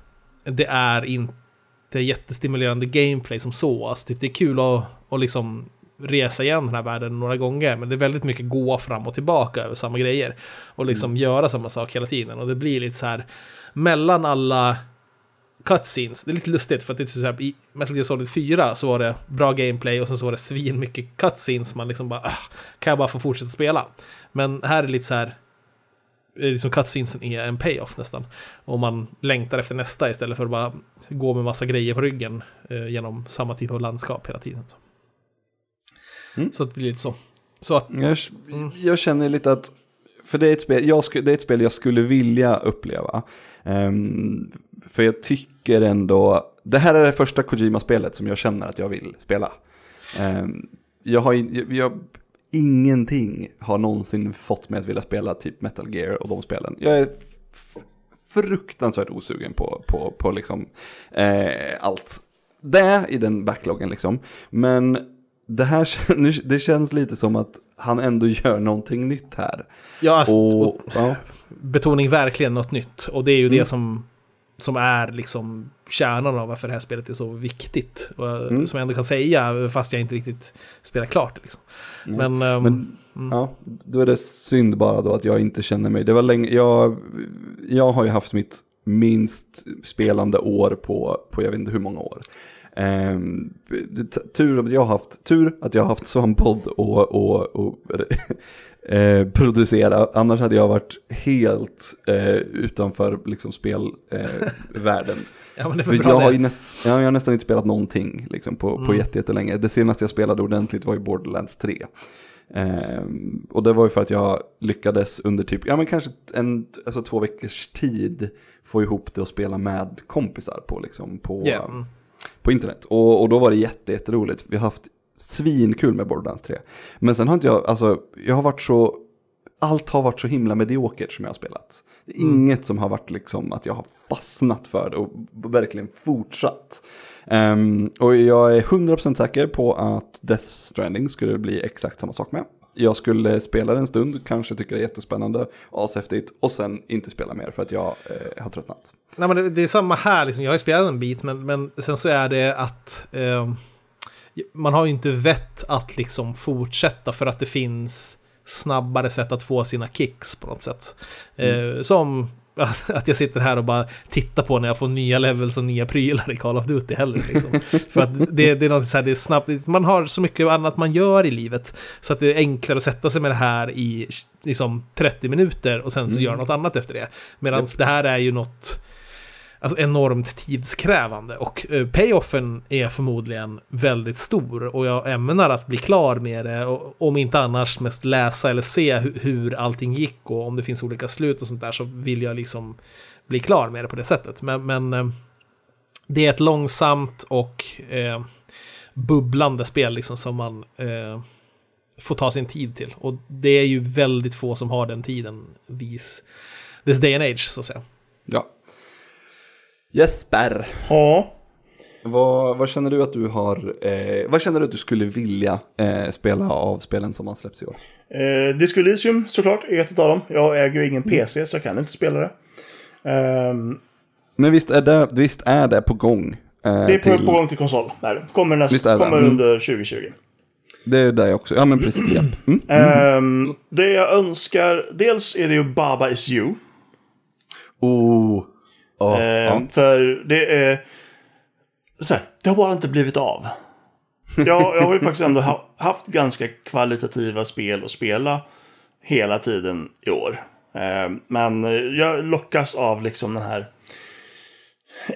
det är inte jättestimulerande gameplay som så. Alltså, typ, det är kul att, att liksom resa igen den här världen några gånger, men det är väldigt mycket gå fram och tillbaka över samma grejer. Och liksom göra samma sak hela tiden. Och det blir lite så här, mellan alla cutscenes, det är lite lustigt för att det är så här, i Metal Gear Solid 4 så var det bra gameplay och sen så var det svin mycket cutscenes, man liksom bara, kan jag bara få fortsätta spela? Men här är det lite så här, liksom cutscenesen är en payoff nästan. Och man längtar efter nästa istället för att bara gå med massa grejer på ryggen eh, genom samma typ av landskap hela tiden. Så, så att det blir lite så. Så att, Jag, jag känner lite att, för det är ett spel jag, det är ett spel jag skulle vilja uppleva. Ehm, för jag tycker ändå, det här är det första Kojima-spelet som jag känner att jag vill spela. Ehm, jag har jag, jag, ingenting har någonsin fått mig att vilja spela typ Metal Gear och de spelen. Jag är fruktansvärt osugen på, på, på liksom, eh, allt det i den backloggen liksom. Men det här det känns lite som att han ändå gör någonting nytt här. ja, alltså, Och, och, ja, betoning verkligen något nytt. Och det är ju Mm. det som, som är liksom kärnan av varför det här spelet är så viktigt. Och, Mm. Som jag ändå kan säga, fast jag inte riktigt spelar klart. Liksom. Men, ehm, men ja, då är det synd bara då att jag inte känner mig. Det var länge, jag, jag har ju haft mitt minst spelande år på, på jag vet inte hur många år. Det- tur, att jag har haft, tur att jag har haft Svamppodd och, och, och eh, producera, annars hade jag varit helt eh, utanför liksom, spelvärlden. Eh, ja, För jag har, näst, jag nästan inte spelat någonting liksom, på, på Mm. jätte- jättelänge. Det senaste jag spelade ordentligt var ju Borderlands 3. Ehm, och det var ju för att jag lyckades under typ, ja men kanske en, alltså två veckors tid få ihop det och spela med kompisar på, liksom, på, Ja, mm. på internet. Och, och då var det jätte, jätteroligt. Vi har haft svinkul med Borderlands 3. Men sen har inte jag, alltså jag har varit så, allt har varit så himla mediokert som jag har spelat. Det är inget som har varit liksom att jag har fastnat för det och verkligen fortsatt. Ehm, och jag är 100% säker på att Death Stranding skulle bli exakt samma sak med. Jag skulle spela det en stund, kanske tycka det är jättespännande, ashäftigt och sen inte spela mer för att jag eh, har tröttnat. Nej, men det, det är samma här, liksom. jag har ju spelat en bit, men, men sen så är det att eh, man har ju inte vett att liksom fortsätta för att det finns snabbare sätt att få sina kicks på något sätt. Eh, som att jag sitter här och bara tittar på när jag får nya levels och nya prylar i Call of Duty heller. Liksom. för att det, det är något så här, det är snabbt, man har så mycket annat man gör i livet. Så att det är enklare att sätta sig med det här i liksom 30 minuter och sen så göra något annat efter det. Medan det här är ju något alltså enormt tidskrävande och eh, payoffen är förmodligen väldigt stor och jag ämnar att bli klar med det och om inte annars mest läsa eller se hur allting gick och om det finns olika slut och sånt där så vill jag liksom bli klar med det på det sättet. Men, men eh, det är ett långsamt och eh, bubblande spel liksom som man eh, får ta sin tid till och det är ju väldigt få som har den tiden vis this day and age så att säga. Ja. Jesper, Ja, vad, vad känner du att du har, eh, vad känner du att du skulle vilja eh, spela av spelen som har släppts i år? eh, Disco Elysium såklart är ett av dem. Jag äger ju ingen PC så jag kan inte spela det. Ehm, Men visst är det, visst är det på gång? eh, det är på, till- på gång till konsol. Nej, kommer, näst, det. kommer Mm. under 2020. Det är jag också. Ja men precis. Mm. Ehm, det jag önskar, dels är det ju Baba is you. Oh. Ja, Ehm, ja. För det är... Så här, det har bara inte blivit av. Jag, jag har ju faktiskt ändå ha, haft ganska kvalitativa spel att spela hela tiden i år. Ehm, men eh, jag lockas av liksom den här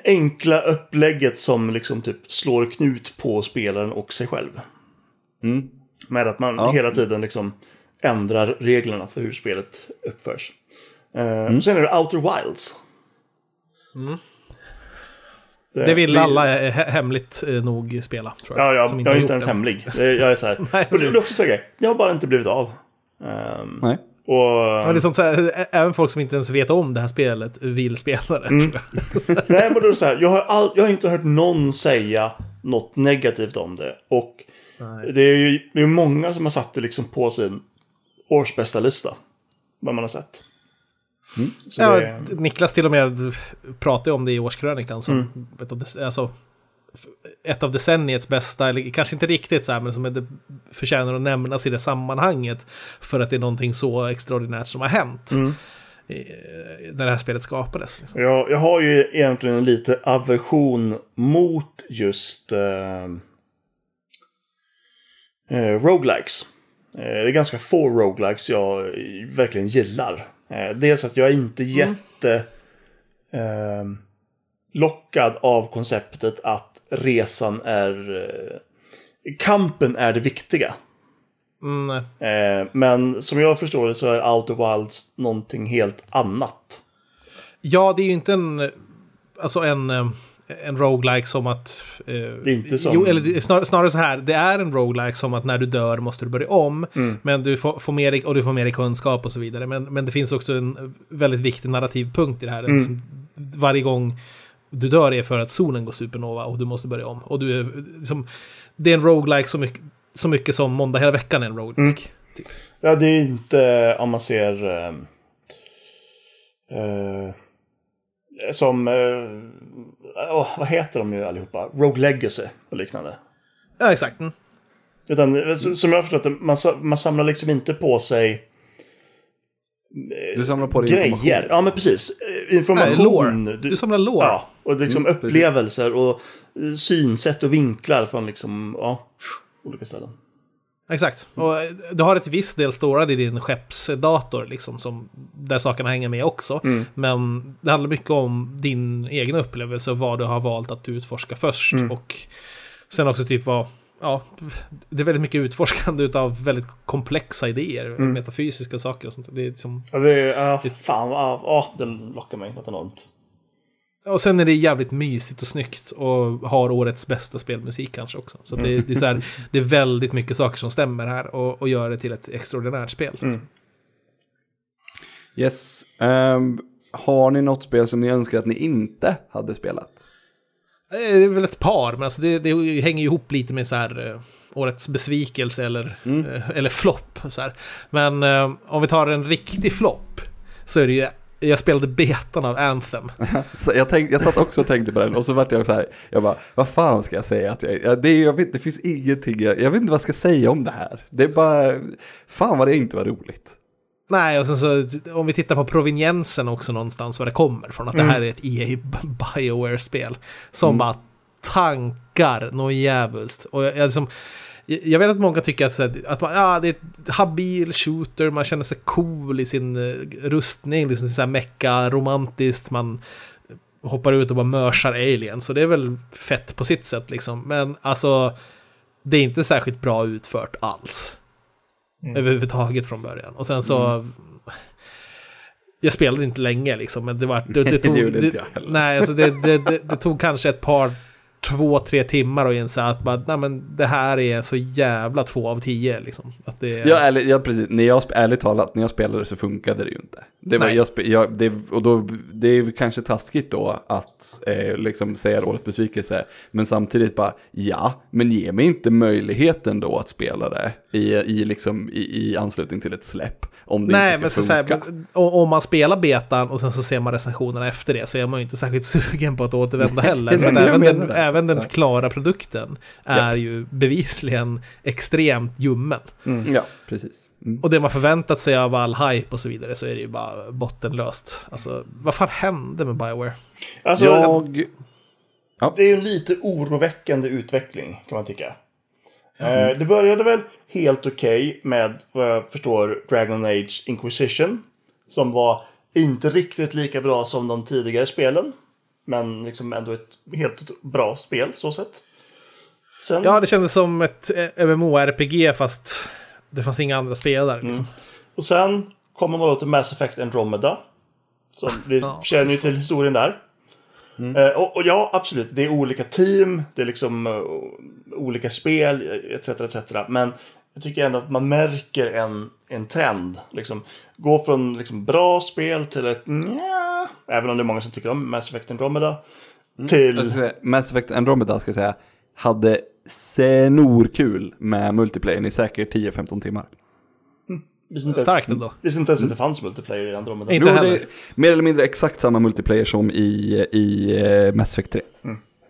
enkla upplägget som liksom typ slår knut på spelaren och sig själv. Mm. Med att man Ja. hela tiden liksom ändrar reglerna för hur spelet uppförs. Uh, Sen är det Outer Wilds. Det vill alla eh, he- hemligt eh, nog spela, tror jag. Ja, jag, som jag är inte ens det. hemlig. Det- Jag är så här. Nej, och det är också så här, det har bara inte blivit av. Ehm, Nej. och, Ja, det är sånt så här, även folk som inte ens vet om det här spelet vill spela det. Mm. tror jag. nej, men då är det så här, jag, har all, jag har inte hört någon säga något negativt om det. Och det är ju det är många som har satt det liksom på sin årsbästa lista. Vad man har sett. Så Ja, det, Niklas till och med pratade om det i årskrönikan som Mm. ett, av alltså, ett av decenniets bästa, eller kanske inte riktigt så här, men som är det förtjänar att nämnas i det sammanhanget för att det är någonting så extraordinärt som har hänt. Mm. När det här spelet skapades. Liksom. jag, jag har ju egentligen lite aversion mot just eh, eh, roguelikes. Eh, det är ganska få roguelikes jag verkligen gillar. Eh, dels att jag är inte jätte eh, lockad av konceptet att resan är... Eh, kampen är det viktiga. Mm. Eh, men som jag förstår det så är Outer Wilds någonting helt annat. Ja, det är ju inte en, alltså en, eh, en roguelike som att... Eh, Det är inte som- Jo, eller snar, snarare så här, det är en roguelike som att när du dör måste du börja om, Mm. men du får, får mer, och du får mer kunskap och så vidare. Men, men det finns också en väldigt viktig narrativ punkt i det här. Mm. Som varje gång du dör är för att solen går supernova och du måste börja om. Och du är, liksom, det är en roguelike så mycket, så mycket som måndag hela veckan är en roguelike. Ja, det är inte om man ser... Eh, eh, som... Åh, vad heter de nu allihopa? Rogue Legacy och liknande. Ja, exakt. Mm. Utan eh, som jag har förstått det, man, man samlar liksom inte på sig Du samlar på dig grejer. information. Ja, men precis. Eh, Nej, Information. lore. Du samlar lore. Ja, och liksom Mm, precis. upplevelser och eh, synsätt och vinklar från liksom, ja, olika ställen. Exakt. Och eh, du har ett viss del storad i din skeppsdator, liksom, som, där sakerna hänger med också. Men det handlar mycket om din egen upplevelse och vad du har valt att utforska först. Och sen också typ vad... Ja, det är väldigt mycket utforskande av väldigt komplexa idéer, metafysiska saker och sånt. Det är liksom, Ja, det är, ja, fan, ja, ja, det lockar mig något enormt. Och sen är det jävligt mysigt och snyggt och har årets bästa spelmusik kanske också. Så det, det, är så här, det är väldigt mycket saker som stämmer här och, och gör det till ett extraordinärt spel. Yes. Ehm, har ni något spel som ni önskar att ni inte hade spelat? Eh, Det är väl ett par, men alltså det, det hänger ju ihop lite med så här, eh, årets besvikelse eller, eh, eller flopp. Men eh, om vi tar en riktig flopp så är det ju, jag spelade betan av Anthem. Jag, tänk, jag satt också och tänkte på den och så vart jag så här, jag bara, vad fan ska jag säga? Att jag, ja, det, är- jag vet, det finns ingenting, jag, jag vet inte vad jag ska säga om det här. Det är bara, fan vad det inte var roligt. Nej, och sen så om vi tittar på proveniensen också någonstans var det kommer från. Att det här är ett EA Bioware-spel. Som bara tankar något djävulskt. Och jag, jag, liksom, jag vet att många tycker att, så här, att man, ja, det är ett habil shooter, man känner sig cool i sin eh, rustning, liksom så här mecka, romantiskt, man hoppar ut och bara mörsar aliens. Så det är väl fett på sitt sätt liksom. Men alltså, det är inte särskilt bra utfört alls. Överhuvudtaget från början. Och sen så... Jag spelade inte länge liksom, men det var... Det, det tog, Det det, nej, alltså det, det tog kanske ett par, två, tre timmar att inse att bara, nej, men det här är så jävla två av tio liksom. Att det, Ja, ärligt, ja, precis. När jag, ärligt talat, när jag spelade så funkade det ju inte. Det var, jag, jag, det, och då, det är kanske taskigt då att eh, liksom säga årets besvikelse. Men samtidigt bara, ja, men ge mig inte möjligheten då att spela det i, i, liksom, i, i anslutning till ett släpp. Om det Nej, inte men ska här, funka. men, o- om man spelar betan och sen så ser man recensionerna efter det så är man ju inte särskilt sugen på att återvända heller. för men även, den, även den klara produkten är ju bevisligen extremt ljummen. Ja, precis. Mm. Och det man förväntat sig av all hype och så vidare så är det ju bara bottenlöst. Alltså, vad fan hände med Bioware? Alltså, Jag... Det är ju en lite oroväckande utveckling kan man tycka. Eh, det började väl helt okej med vad jag förstår Dragon Age Inquisition. Som var inte riktigt lika bra som de tidigare spelen. Men liksom ändå ett helt bra spel så sett. Sen, Ja, det kändes som ett MMORPG fast det fanns inga andra spelare. Liksom. Och sen kommer man då till Mass Effect Andromeda. Som vi Ja. känner ju till historien där. Eh, och, och ja, absolut. Det är olika team, det är liksom eh, olika spel, etc. etc. Men jag tycker ändå att man märker en, en trend. Liksom, gå från liksom, bra spel till ett nja, även om det är många som tycker om Mass Effect Andromeda. Till... Jag ska säga, Mass Effect Andromeda ska jag säga, hade snorkul med multiplayern i säkert 10-15 timmar. inte Starkt ändå. visste inte ens att det fanns multiplayer i Andromeda. Inte Jo, det heller. är mer eller mindre exakt samma multiplayer som i, i eh, Mass Effect 3.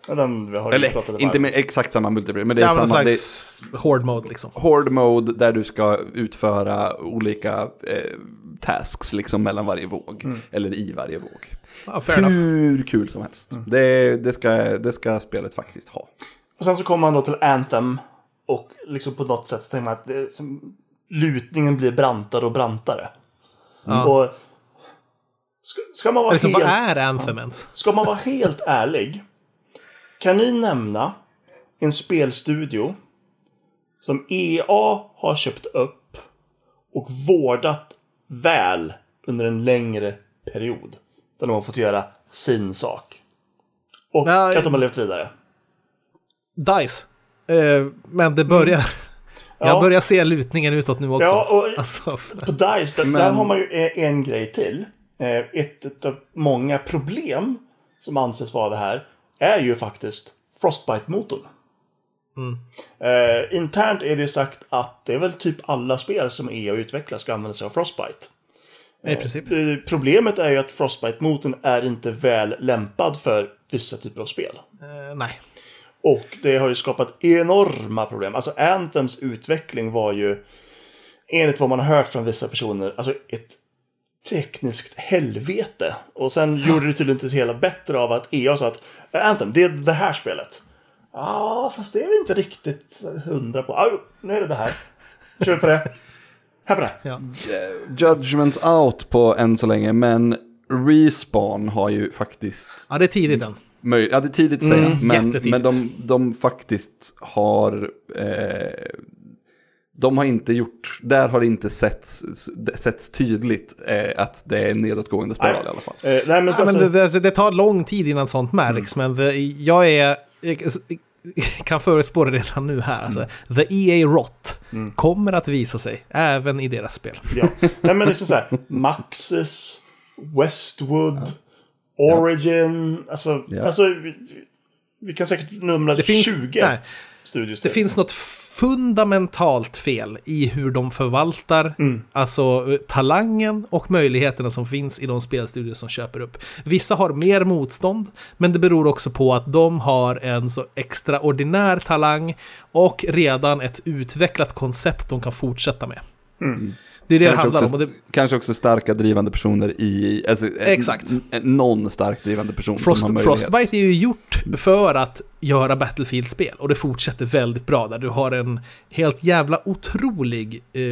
Ja, den vi har pratat Eller om inte med exakt samma multiplayer, men det är någon samma. Det är hård mode liksom. Horde mode där du ska utföra olika eh, tasks liksom mellan varje våg. Eller i varje våg. Ja, fair enough. Hur kul som helst. Det, det, ska, det ska spelet faktiskt ha. Och sen så kommer man då till Anthem. Och liksom på något sätt så tänker man att det som, lutningen blir brantare och brantare. Ja. Och ska, ska, man vara Liksom, helt, vad är Anthem ens? ska man vara helt ärlig. Kan ni nämna en spelstudio som EA har köpt upp och vårdat väl under en längre period? Där de har fått göra sin sak. Och Nej. att de har levt vidare. DICE. Eh, men det börjar... Jag Ja. börjar se lutningen utåt nu också. Ja, och Alltså, På DICE, där, Men- där har man ju en, en grej till. Eh, Ett av många problem som anses vara det här är ju faktiskt Frostbite-motorn. Eh, internt är det ju sagt att det är väl typ alla spel som EA utvecklar ska använda sig av Frostbite. i princip. Eh, Problemet är ju att Frostbite-motorn är inte väl lämpad för vissa typer av spel. Eh, nej. Och det har ju skapat enorma problem. Alltså Anthems utveckling var ju, enligt vad man har hört från vissa personer, alltså ett tekniskt helvete. Och sen gjorde det tydligen inte så hela bättre av att EA sa att Anthem, det är det här spelet. Ja, fast det är vi inte riktigt hundra på. Ah, nu är det det här. Kör vi på det. Här på det. Ja. Judgment out på än så länge, men Respawn har ju faktiskt ja, det är tidigt än. möj- Ja, det är tidigt att säga, Mm, men, men de, de faktiskt har... Eh, de har inte gjort, där har det inte setts, setts tydligt eh, att det är en nedåtgående spiral i alla fall. Eh, nej, men, Ja, sen men så- det, det, det tar lång tid innan sånt märks, men det, jag är... Jag kan förutspå det redan nu här. Alltså, The EA Rot kommer att visa sig även i deras spel. Ja. Nej men liksom såhär, Maxis, Westwood, Origin. Alltså, Ja. alltså vi, vi kan säkert numra Det finns, 20 nej, studios. det finns något fundamentalt fel i hur de förvaltar alltså eh, talangen och möjligheterna som finns i de spelstudior som köper upp. Vissa har mer motstånd, men det beror också på att de har en så extraordinär talang och redan ett utvecklat koncept de kan fortsätta med. Det är det det Kanske handlar också, om. Det, kanske också starka drivande personer i... Alltså, Exakt. En, någon stark drivande person Frost, som har möjlighet. Frostbite är ju gjort för att göra Battlefield-spel och det fortsätter väldigt bra där. Du har en helt jävla otrolig, eh,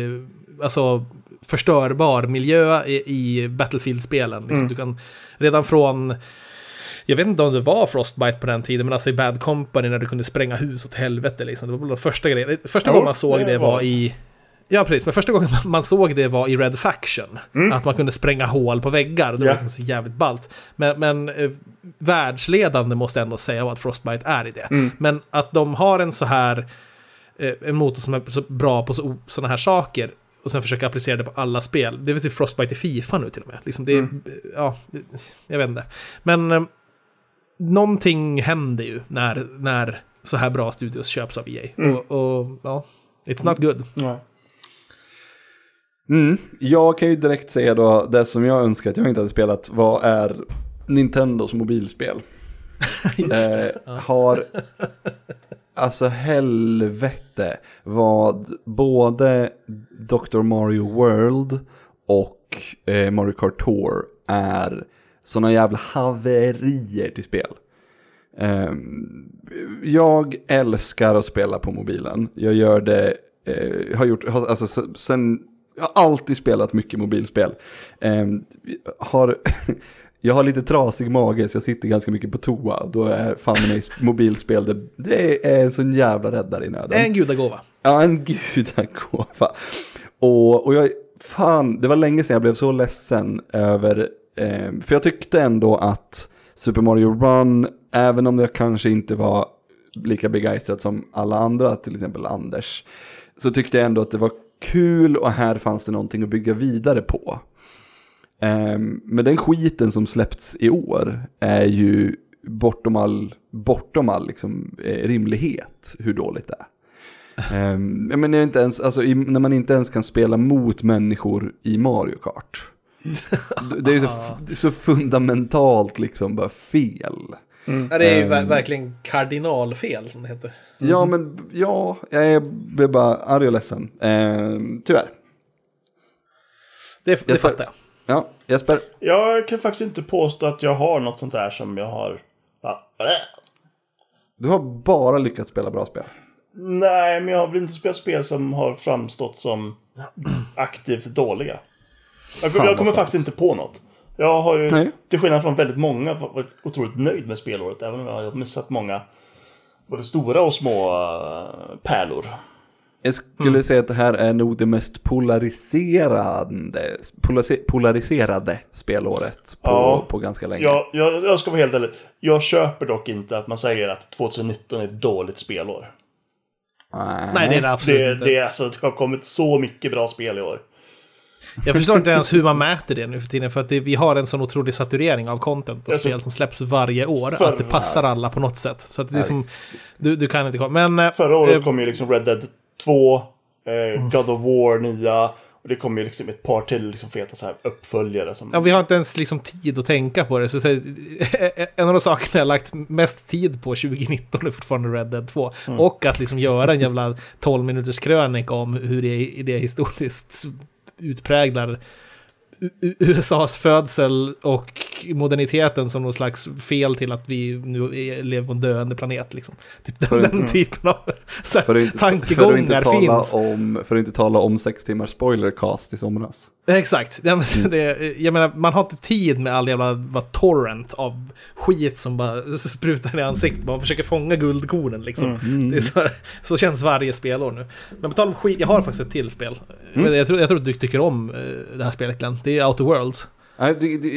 alltså förstörbar miljö i, i Battlefield-spelen. Liksom, Du kan redan från, jag vet inte om det var Frostbite på den tiden, men alltså i Bad Company när du kunde spränga hus åt helvete. Liksom. Det var väl den första grejen. Första gången man såg det det var det. i Ja, precis. Men första gången man såg det var i Red Faction. Att man kunde spränga hål på väggar. Det var liksom så jävligt ballt. Men, men eh, världsledande måste ändå säga att Frostbite är i det. Men att de har en så här eh, en motor som är så bra på så, sådana här saker och sen försöka applicera det på alla spel. Det är väl typ Frostbite i Fifa nu till och med. Liksom det, är- Ja, jag vet inte. Men eh, någonting händer ju när, när så här bra studios köps av EA. Och, och ja, it's not good. Nej. Mm. Jag kan ju direkt säga då, det som jag önskar att jag inte hade spelat, vad är Nintendos mobilspel? eh, har alltså helvete vad både Dr. Mario World och eh, Mario Kart Tour är såna jävla haverier till spel. Ehm, jag älskar att spela på mobilen. Jag gör det, eh, har gjort, alltså se- sen, jag har alltid spelat mycket mobilspel. Ehm, har, jag har lite trasig mage så jag sitter ganska mycket på toa. Då är fan mig mobilspel, det, det är en sån jävla räddare i nöden. En gudagåva. Ja, en gudagåva. Och, och jag, fan, det var länge sedan jag blev så ledsen över, eh, för jag tyckte ändå att Super Mario Run, även om jag kanske inte var lika begeistrad som alla andra, till exempel Anders, så tyckte jag ändå att det var kul och här fanns det någonting att bygga vidare på. Um, men den skiten som släppts i år är ju bortom all, bortom all liksom, eh, rimlighet hur dåligt det är. Um, jag menar inte ens, alltså, när man inte ens kan spela mot människor i Mario Kart. det är ju så, så fundamentalt liksom bara fel. Ja, det är ju Ehm. ver- verkligen kardinalfel som det heter. Ja, men ja, jag blev bara arg och ledsen. Um, tyvärr. Det, det fattar jag. Ja, Jesper. Jag kan faktiskt inte påstå att jag har något sånt där som jag har... Ja. Du har bara lyckats spela bra spel. Nej, men jag har väl inte spelat spel som har framstått som aktivt dåliga. Jag, jag kommer faktiskt inte på något. Jag har ju, Nej. till skillnad från väldigt många, varit otroligt nöjd med spelåret. Även om jag har missat många både stora och små äh, pärlor. Jag skulle säga att det här är nog det mest polariserande, polariser- polariserade spelåret på, Ja. på ganska länge. Jag, jag, jag ska vara helt ärlig. Jag köper dock inte att man säger att 2019 är ett dåligt spelår. Nej, det är det absolut Det, inte. det, är alltså, det har kommit så mycket bra spel i år. Jag förstår inte ens hur man mäter det nu för tiden. För att det, vi har en sån otrolig saturering av content och Jag spel som släpps varje år. Förra- att det passar alla på något sätt. Så att det är som... Du, du kan inte komma. Men... eh, Förra året eh, kom ju liksom Red Dead 2, Mm. eh, God of War nya. Och det kom ju liksom ett par till liksom feta så här uppföljare. Som... Ja, vi har inte ens liksom tid att tänka på det. Så, så, en av de sakerna jag lagt mest tid på 2019 är fortfarande Red Dead 2. Mm. Och att liksom göra en jävla 12 minuters krönika om hur det, det historiskt utpräglar USAs födsel och moderniteten som någon slags fel till att vi nu lever på en döende planet. Liksom. Typ den, För att- den typen av här, För inte, för att inte tankegångar tala finns. om, för att inte tala om sex timmars spoilercast i somras. Exakt. Ja, men Mm. det, jag menar, man har inte tid med all jävla bara, torrent av skit som bara sprutar i ansiktet. Man försöker fånga guldkornen liksom. Mm. Det är så, här, så känns varje spelår nu. Men på tal om skit, jag har faktiskt ett till spel. Mm. Jag, tror, jag tror att du tycker om eh, det här spelet Glenn. Det är Outer Worlds.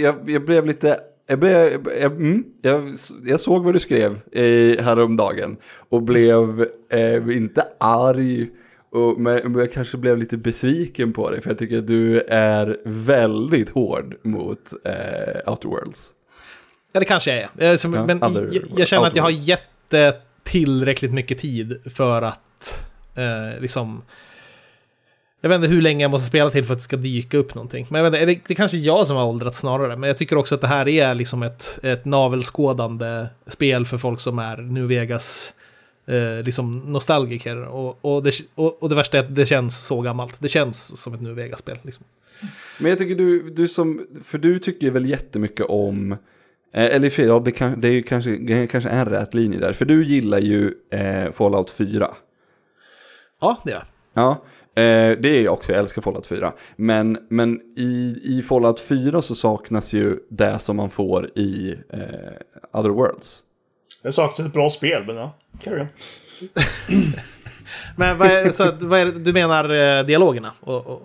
Jag, jag blev lite... Jag, blev, jag, mm, jag, jag såg vad du skrev eh, häromdagen och blev eh, inte arg, och, men, men jag kanske blev lite besviken på dig för jag tycker att du är väldigt hård mot eh, Outer Worlds. Ja, det kanske jag är. Eh, som- Ja, men other- jag, jag känner att jag har gett det tillräckligt mycket tid för att eh, liksom... Jag vet inte hur länge jag måste spela till för att det ska dyka upp någonting. Men jag vet inte, det, det är kanske jag som har åldrats snarare. Men jag tycker också att det här är liksom ett, ett navelskådande spel för folk som är New Vegas eh, liksom nostalgiker. Och, och, det, och, och det värsta är att det känns så gammalt. Det känns som ett New Vegas-spel. Liksom. Men jag tycker du, du som, för du tycker väl jättemycket om, eh, eller ja, det, kan, det är ju kanske, det kanske är en rätt linje där, för du gillar ju eh, Fallout 4. Ja, det gör jag. Ja, eh, det är jag också, jag älskar Fallout 4. Men, men i, i Fallout 4 så saknas ju det som man får i eh, Other Worlds. Det saknas ett bra spel, men ja. Carry on. Men vad är, så, vad är det, du menar eh, dialogerna? Och, och,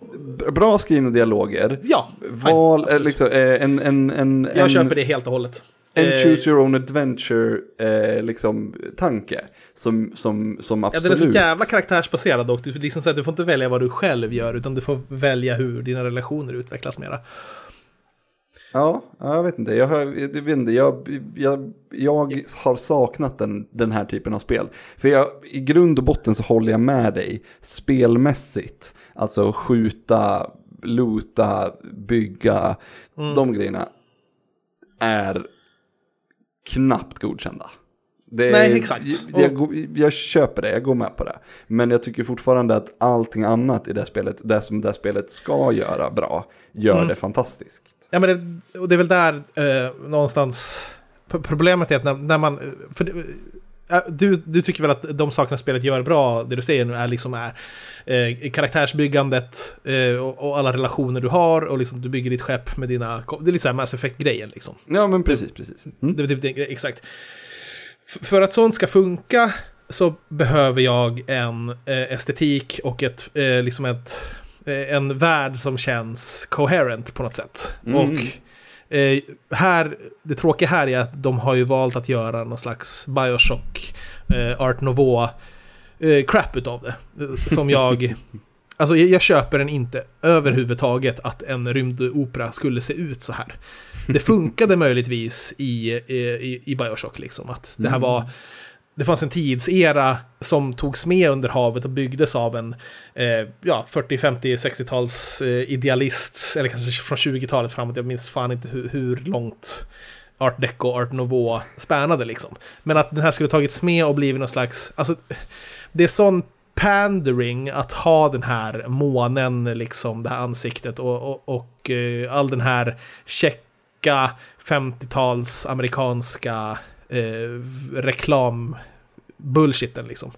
Bra skrivna dialoger. ja, Val, eh, absolut. liksom, eh, en, en, en, Jag en, köper det helt och hållet. En Eh, choose your own adventure eh, liksom, tanke som, som, som Ja, absolut... den är så jävla karaktärsbaserad dock. Du, liksom, så att du får inte välja vad du själv gör, utan du får välja hur dina relationer utvecklas mera. Ja, ja, jag vet inte. Jag, jag, vet inte. Jag, jag, jag har saknat den, den här typen av spel. För jag, i grund och botten så håller jag med dig spelmässigt. Alltså skjuta, loota, bygga, de grejerna är knappt godkända. Det Nej, exakt. Jag, jag, jag köper det, jag går med på det. Men jag tycker fortfarande att allting annat i det spelet, det som det spelet ska göra bra, gör Mm. det fantastiskt. Ja, men det, och det är väl där eh, någonstans problemet är att när, när man... För, det- eh, du, du tycker väl att de sakerna spelet gör bra, det du säger nu, är liksom är eh, karaktärsbyggandet eh, och, och alla relationer du har och liksom du bygger ditt skepp med dina... Det är lite så här Mass Effect-grejen liksom. Ja, men precis, precis. Mm. Det, är typ det, exakt. F- för att sånt ska funka så behöver jag en eh, estetik och ett, eh, liksom ett, en värld som känns coherent på något sätt. Mm. Och eh, här, det tråkiga här är att de har ju valt att göra någon slags Bioshock eh, Art Nouveau eh, crap utav det. Eh, Som jag... Alltså jag, jag köper den inte överhuvudtaget att en rymdopera skulle se ut så här. Det funkade möjligtvis i, i, i Bioshock liksom. Att det här var... Det fanns en tidsera som togs med under havet och byggdes av en eh, ja, 40, 50, 60-tals eh, idealist, eller kanske från 20-talet framåt, jag minns fan inte hur, hur långt Art Deco Art Nouveau spänade liksom. Men att den här skulle tagits med och blivit någon slags, alltså det är sån pandering att ha den här månen, liksom det här ansiktet och, och, och eh, all den här checka 50-tals amerikanska eh, reklam bullshiten liksom.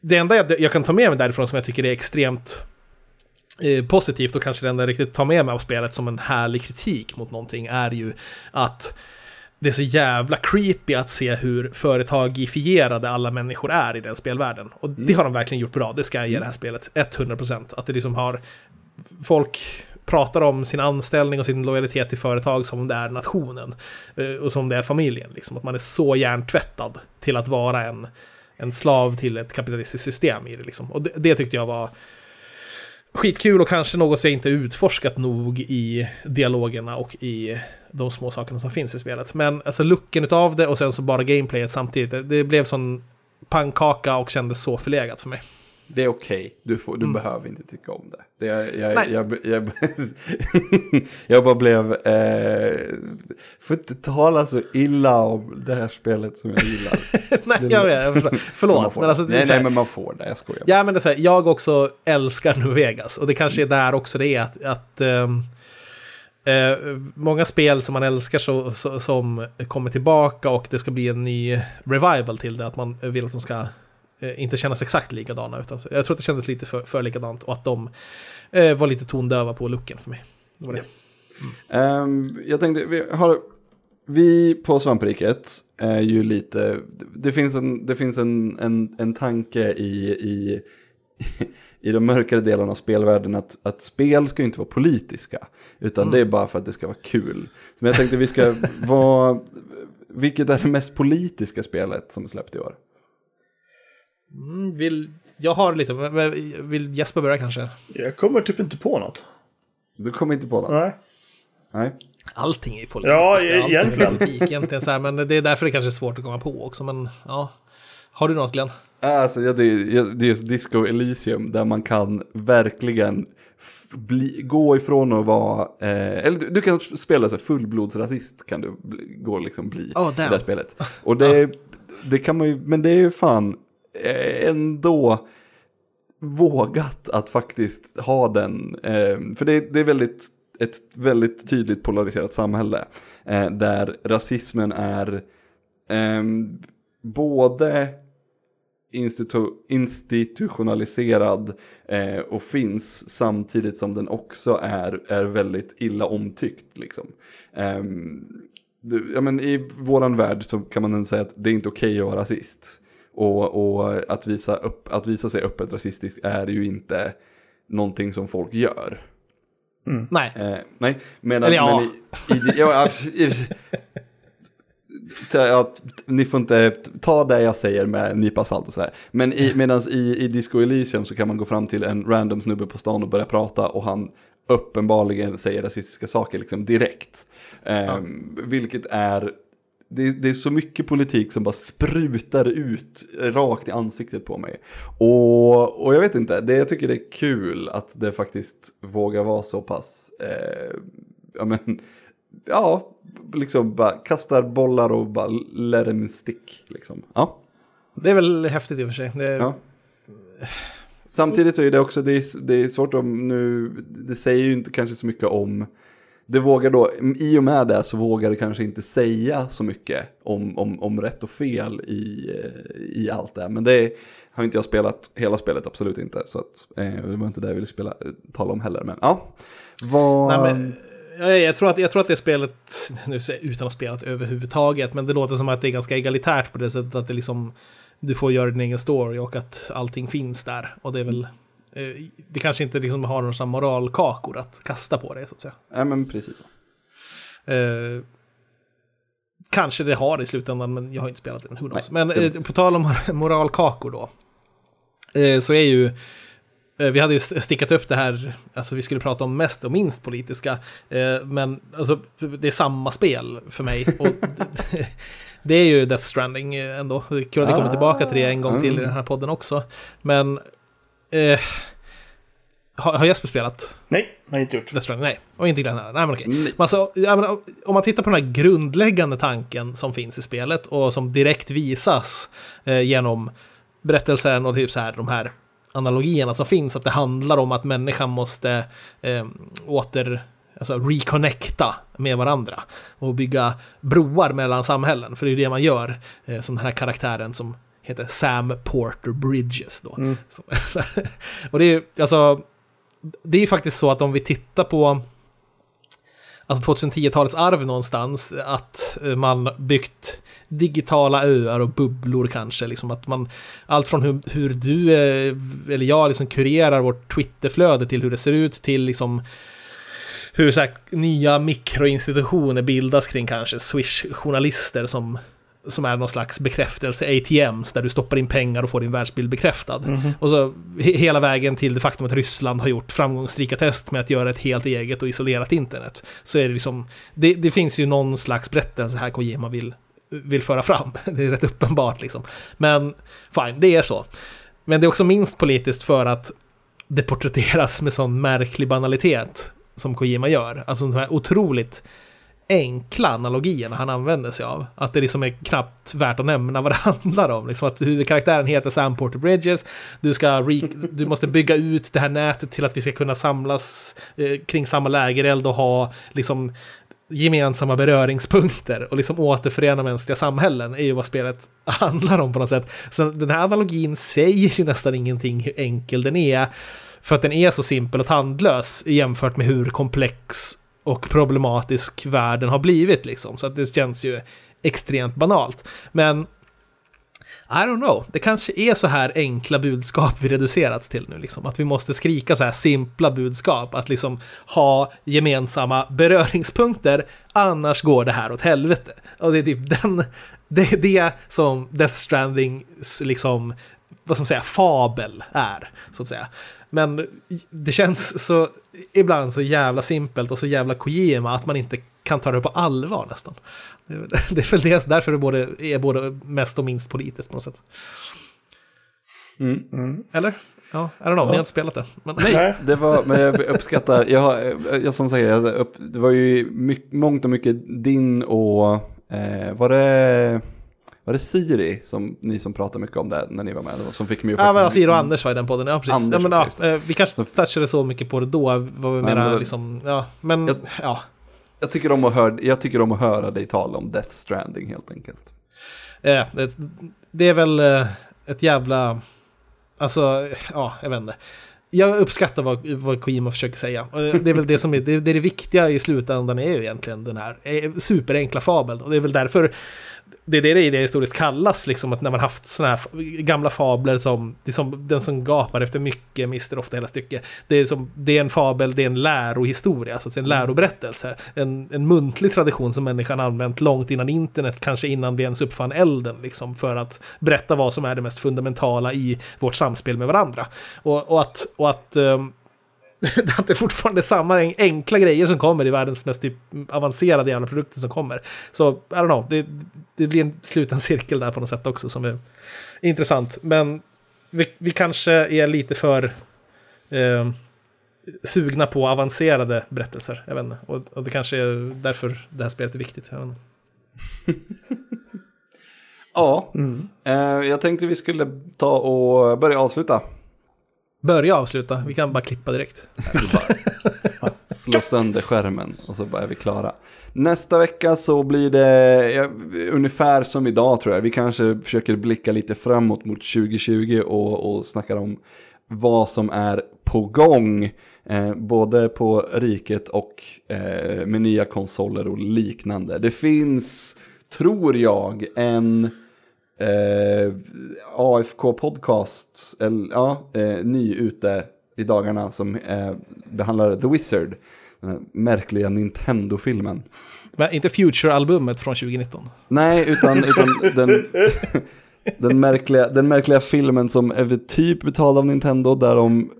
Det enda jag, jag kan ta med mig därifrån som jag tycker är extremt eh, positivt och kanske det enda jag riktigt tar med mig av spelet som en härlig kritik mot någonting är ju att det är så jävla creepy att se hur företagifierade alla människor är i den spelvärlden. Och det har de verkligen gjort bra, det ska jag ge det här spelet 100%. Att det liksom har folk pratar om sin anställning och sin lojalitet till företag som om det är nationen. Eh, och som det är familjen. Liksom. Att man är så hjärntvättad till att vara en, en slav till ett kapitalistiskt system i det. Liksom. Och det, det tyckte jag var skitkul och kanske något jag inte utforskat nog i dialogerna och i de små sakerna som finns i spelet. Men alltså looken av det och sen så bara gameplayet samtidigt. Det, det blev sån pannkaka och kändes så förlegat för mig. Det är okej, du, får, du behöver inte tycka om det. det jag, jag, jag, jag, jag bara blev... Eh, får inte tala så illa om det här spelet som jag gillar. nej, Det- jag jag förstår. Förlåt, men alltså... nej, nej, men man får det, jag skojar. Ja, men det är så här, jag också älskar New Vegas. Och det kanske är där också det är att, att ehm, eh, många spel som man älskar så, så, som kommer tillbaka och det ska bli en ny revival till det. Att man vill att de ska inte kännas exakt likadana. Utan jag tror att det kändes lite för, för likadant och att de eh, var lite tondöva på looken för mig. Det var det. Yes. Ehm, jag tänkte, vi, har, vi på Svampriket är ju lite, det finns en, det finns en, en, en tanke i, i, i de mörkare delarna av spelvärlden att, att spel ska inte vara politiska, utan det är bara för att det ska vara kul. Så jag tänkte vi ska vara, vilket är det mest politiska spelet som är släppt i år? Mm, vill, jag har lite, men vill Jesper börja kanske? Jag kommer typ inte på något. Du kommer inte på något? Nej. Nej. Allting är politiskt. Ja, Allting är egentligen. politik, egentligen så här, men det är därför det kanske är svårt att komma på också. Men ja, har du något Glenn? Alltså, ja, det, är- det är just Disco Elysium där man kan verkligen bli, gå ifrån att vara, eh, eller du, du kan spela så här fullblodsrasist kan du bli, gå liksom bli Oh, i det här spelet. Och det, det kan man ju, men det är ju fan Eh, ändå vågat att faktiskt ha den, eh, för det, det är väldigt, ett väldigt tydligt polariserat samhälle eh, där rasismen är eh, både institu- institutionaliserad eh, och finns samtidigt som den också är, är väldigt illa omtyckt. Liksom. Eh, du, ja, men I våran värld så kan man ändå säga att det är inte okej att vara rasist. Och, och att, visa upp, att visa sig öppet rasistisk är ju inte någonting som folk gör. Nej. Eh, nej, men, Eller ja. men i, i, ja, ja, ni får inte ta det jag säger med en nypa salt och sådär. Men i, medans i, i Disco Elysium så kan man gå fram till en random snubbe på stan och börja prata och han uppenbarligen säger rasistiska saker liksom direkt. Ehm, Vilket är, det, det är så mycket politik som bara sprutar ut rakt i ansiktet på mig. Och, och jag vet inte, det, jag tycker det är kul att det faktiskt vågar vara så pass, eh, ja men, ja, liksom bara kastar bollar och bara let them stick. Liksom. Ja. Det är väl häftigt i och för sig. Det, Ja. Samtidigt så är det också, det är, det är svårt om nu, det säger ju inte kanske så mycket om, det vågar då, i och med det så vågar det kanske inte säga så mycket om, om, om rätt och fel i, eh, i allt det här. Men det har inte jag spelat hela spelet, absolut inte. Så att, eh, det var inte det jag ville spela, eh, tala om heller. Men ja, vad... Nej, men, jag, tror att, jag tror att det spelet, nu säger jag utan att spela överhuvudtaget, men det låter som att det är ganska egalitärt på det sättet att det liksom, du får göra din egen story och att allting finns där. Och det är väl, det kanske inte liksom har några moralkakor att kasta på det så att säga. Ja, men precis så. Eh, kanske det har i slutändan, men jag har inte spelat den. Nej, men det- eh, på tal om moralkakor då. Eh, så är ju... eh, Vi hade ju st- stickat upp det här, alltså vi skulle prata om mest och minst politiska, eh, men alltså det är samma spel för mig. Och det, det är ju Death Stranding eh, ändå. Kul att vi kommer tillbaka till det en gång till i den här podden också. Men... Eh, har, har Jesper spelat Nej, har jag inte gjort. Death Stranding? Nej, och inte Glenn heller. Nej, men okej. Nej. Men alltså, menar, om man tittar på den här grundläggande tanken som finns i spelet och som direkt visas eh, genom berättelsen och typ så här, de här analogierna som finns, att det handlar om att människan måste eh, åter alltså reconnecta med varandra och bygga broar mellan samhällen, för det är ju det man gör eh, som den här karaktären som heter Sam Porter Bridges då. Så, och det är ju, alltså, det är ju faktiskt så att om vi tittar på alltså 2010-talets arv någonstans, att man byggt digitala öar och bubblor kanske, liksom att man, allt från hur, hur du eh, eller jag liksom kurerar vårt Twitterflöde till hur det ser ut till liksom hur så här, nya mikroinstitutioner bildas kring kanske Swish-journalister som, som är någon slags bekräftelse-ATMs där du stoppar in pengar och får din världsbild bekräftad. Och så he hela vägen till det faktum att Ryssland har gjort framgångsrika test med att göra ett helt eget och isolerat internet. Så är det liksom, det, det finns ju någon slags berättelse här Kojima vill, vill föra fram. Det är rätt uppenbart liksom. Men fine, det är så. Men det är också minst politiskt för att det porträtteras med sån märklig banalitet som Kojima gör. Alltså de här otroligt enkla analogierna han använder sig av. Att det liksom är knappt värt att nämna vad det handlar om. Liksom att huvudkaraktären heter Sam Porter Bridges. Du, ska du måste bygga ut det här nätet till att vi ska kunna samlas eh, kring samma lägereld och ha liksom gemensamma beröringspunkter och liksom återförena mänskliga samhällen är ju vad spelet handlar om på något sätt. Så den här analogin säger ju nästan ingenting hur enkel den är. För att den är så simpel och tandlös jämfört med hur komplex och problematisk världen har blivit liksom. Så att det känns ju extremt banalt. Men I don't know, det kanske är så här enkla budskap vi reducerats till nu, liksom. Att vi måste skrika så här simpla budskap, att liksom ha gemensamma beröringspunkter, annars går det här åt helvete. Och det är typ den, det är det som Death Strandings, liksom, vad ska man säga, fabel är, så att säga. Men det känns så, ibland så jävla simpelt och så jävla Kojima att man inte kan ta det på allvar nästan. Det är, det är väl det, därför det både, är både mest och minst politiskt på något sätt. Eller? Ja, I don't know, ni har inte spelat det. Men, Nej. Det var, men jag uppskattar, jag, har- jag som säger, jag, upp, det var ju mycket, mångt och mycket din och, eh, var det, var det Siri som ni som pratade mycket om det när ni var med? Som fick mig Ja, men Siri och Anders var i den podden. Ja, precis. Anders ja, men, ja, eh, vi kanske inte touchade så mycket på det då. Var vi mera men liksom, ja, men Jag- ja. Jag tycker, om att höra, jag tycker om att höra dig tala om Death Stranding helt enkelt. Eh, det, det är väl eh, ett jävla... Alltså, ja, jag vet inte. Jag uppskattar vad, vad Kojima försöker säga. Det är väl det som är det, det, är det viktiga i slutändan är ju egentligen den här superenkla fabeln. Och det är väl därför det är det det historiskt kallas, liksom, att när man haft sådana här gamla fabler som, som den som gapar efter mycket mister ofta hela stycket. Det är, som, det är en fabel, det är en lärohistoria, så att säga, en läroberättelse. En, en muntlig tradition som människan använt långt innan internet, kanske innan vi ens uppfann elden, liksom, för att berätta vad som är det mest fundamentala i vårt samspel med varandra. Och, och att, och att ehm, att det fortfarande är samma en- enkla grejer som kommer i världens mest typ avancerade jävla produkter som kommer. Så, I don't know, det, det blir en sluten cirkel där på något sätt också som är intressant. Men vi, vi kanske är lite för... Eh, sugna på avancerade berättelser. Jag vet inte. Och, och det kanske är därför det här spelet är viktigt. Jag vet inte. Ja, eh, jag tänkte vi skulle ta och börja avsluta. Börja avsluta, vi kan bara klippa direkt. Slå sönder skärmen och så bara är vi klara. Nästa vecka så blir det ja, ungefär som idag tror jag. Vi kanske försöker blicka lite framåt mot 2020 och, och snackar om vad som är på gång. Eh, både på riket och eh, med nya konsoler och liknande. Det finns, tror jag, en eh, AFK podcast, eller, ja, eh, ny ute i dagarna som eh, behandlar The Wizard. Den här märkliga Nintendo-filmen. Men inte Future-albumet från 2019. Nej, utan, utan den, den, märkliga, den märkliga filmen som är typ betald av Nintendo där de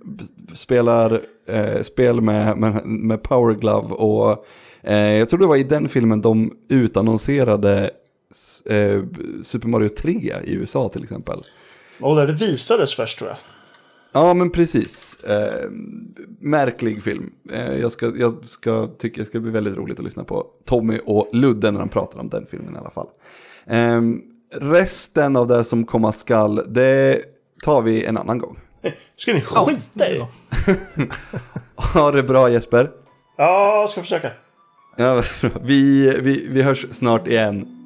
spelar eh, spel med, med, med Power Glove och eh, jag tror det var i den filmen de utannonserade eh, Super Mario 3 i USA till exempel. Och där det visades först tror jag. Ja, men precis. Eh, märklig film. Eh, jag, ska, jag ska tycka det ska bli väldigt roligt att lyssna på Tommy och Ludde när de pratar om den filmen i alla fall. Eh, resten av det som komma skall, det tar vi en annan gång. Ska ni skita i? Ha det bra Jesper. Ja, jag ska försöka. Ja, vi, vi, vi hörs snart igen.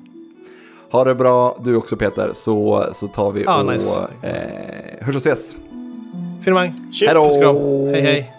Ha det bra, du också Peter, så, så tar vi Ja, och nice. eh, hörs och ses. Finemang. Hej då! Hej hej.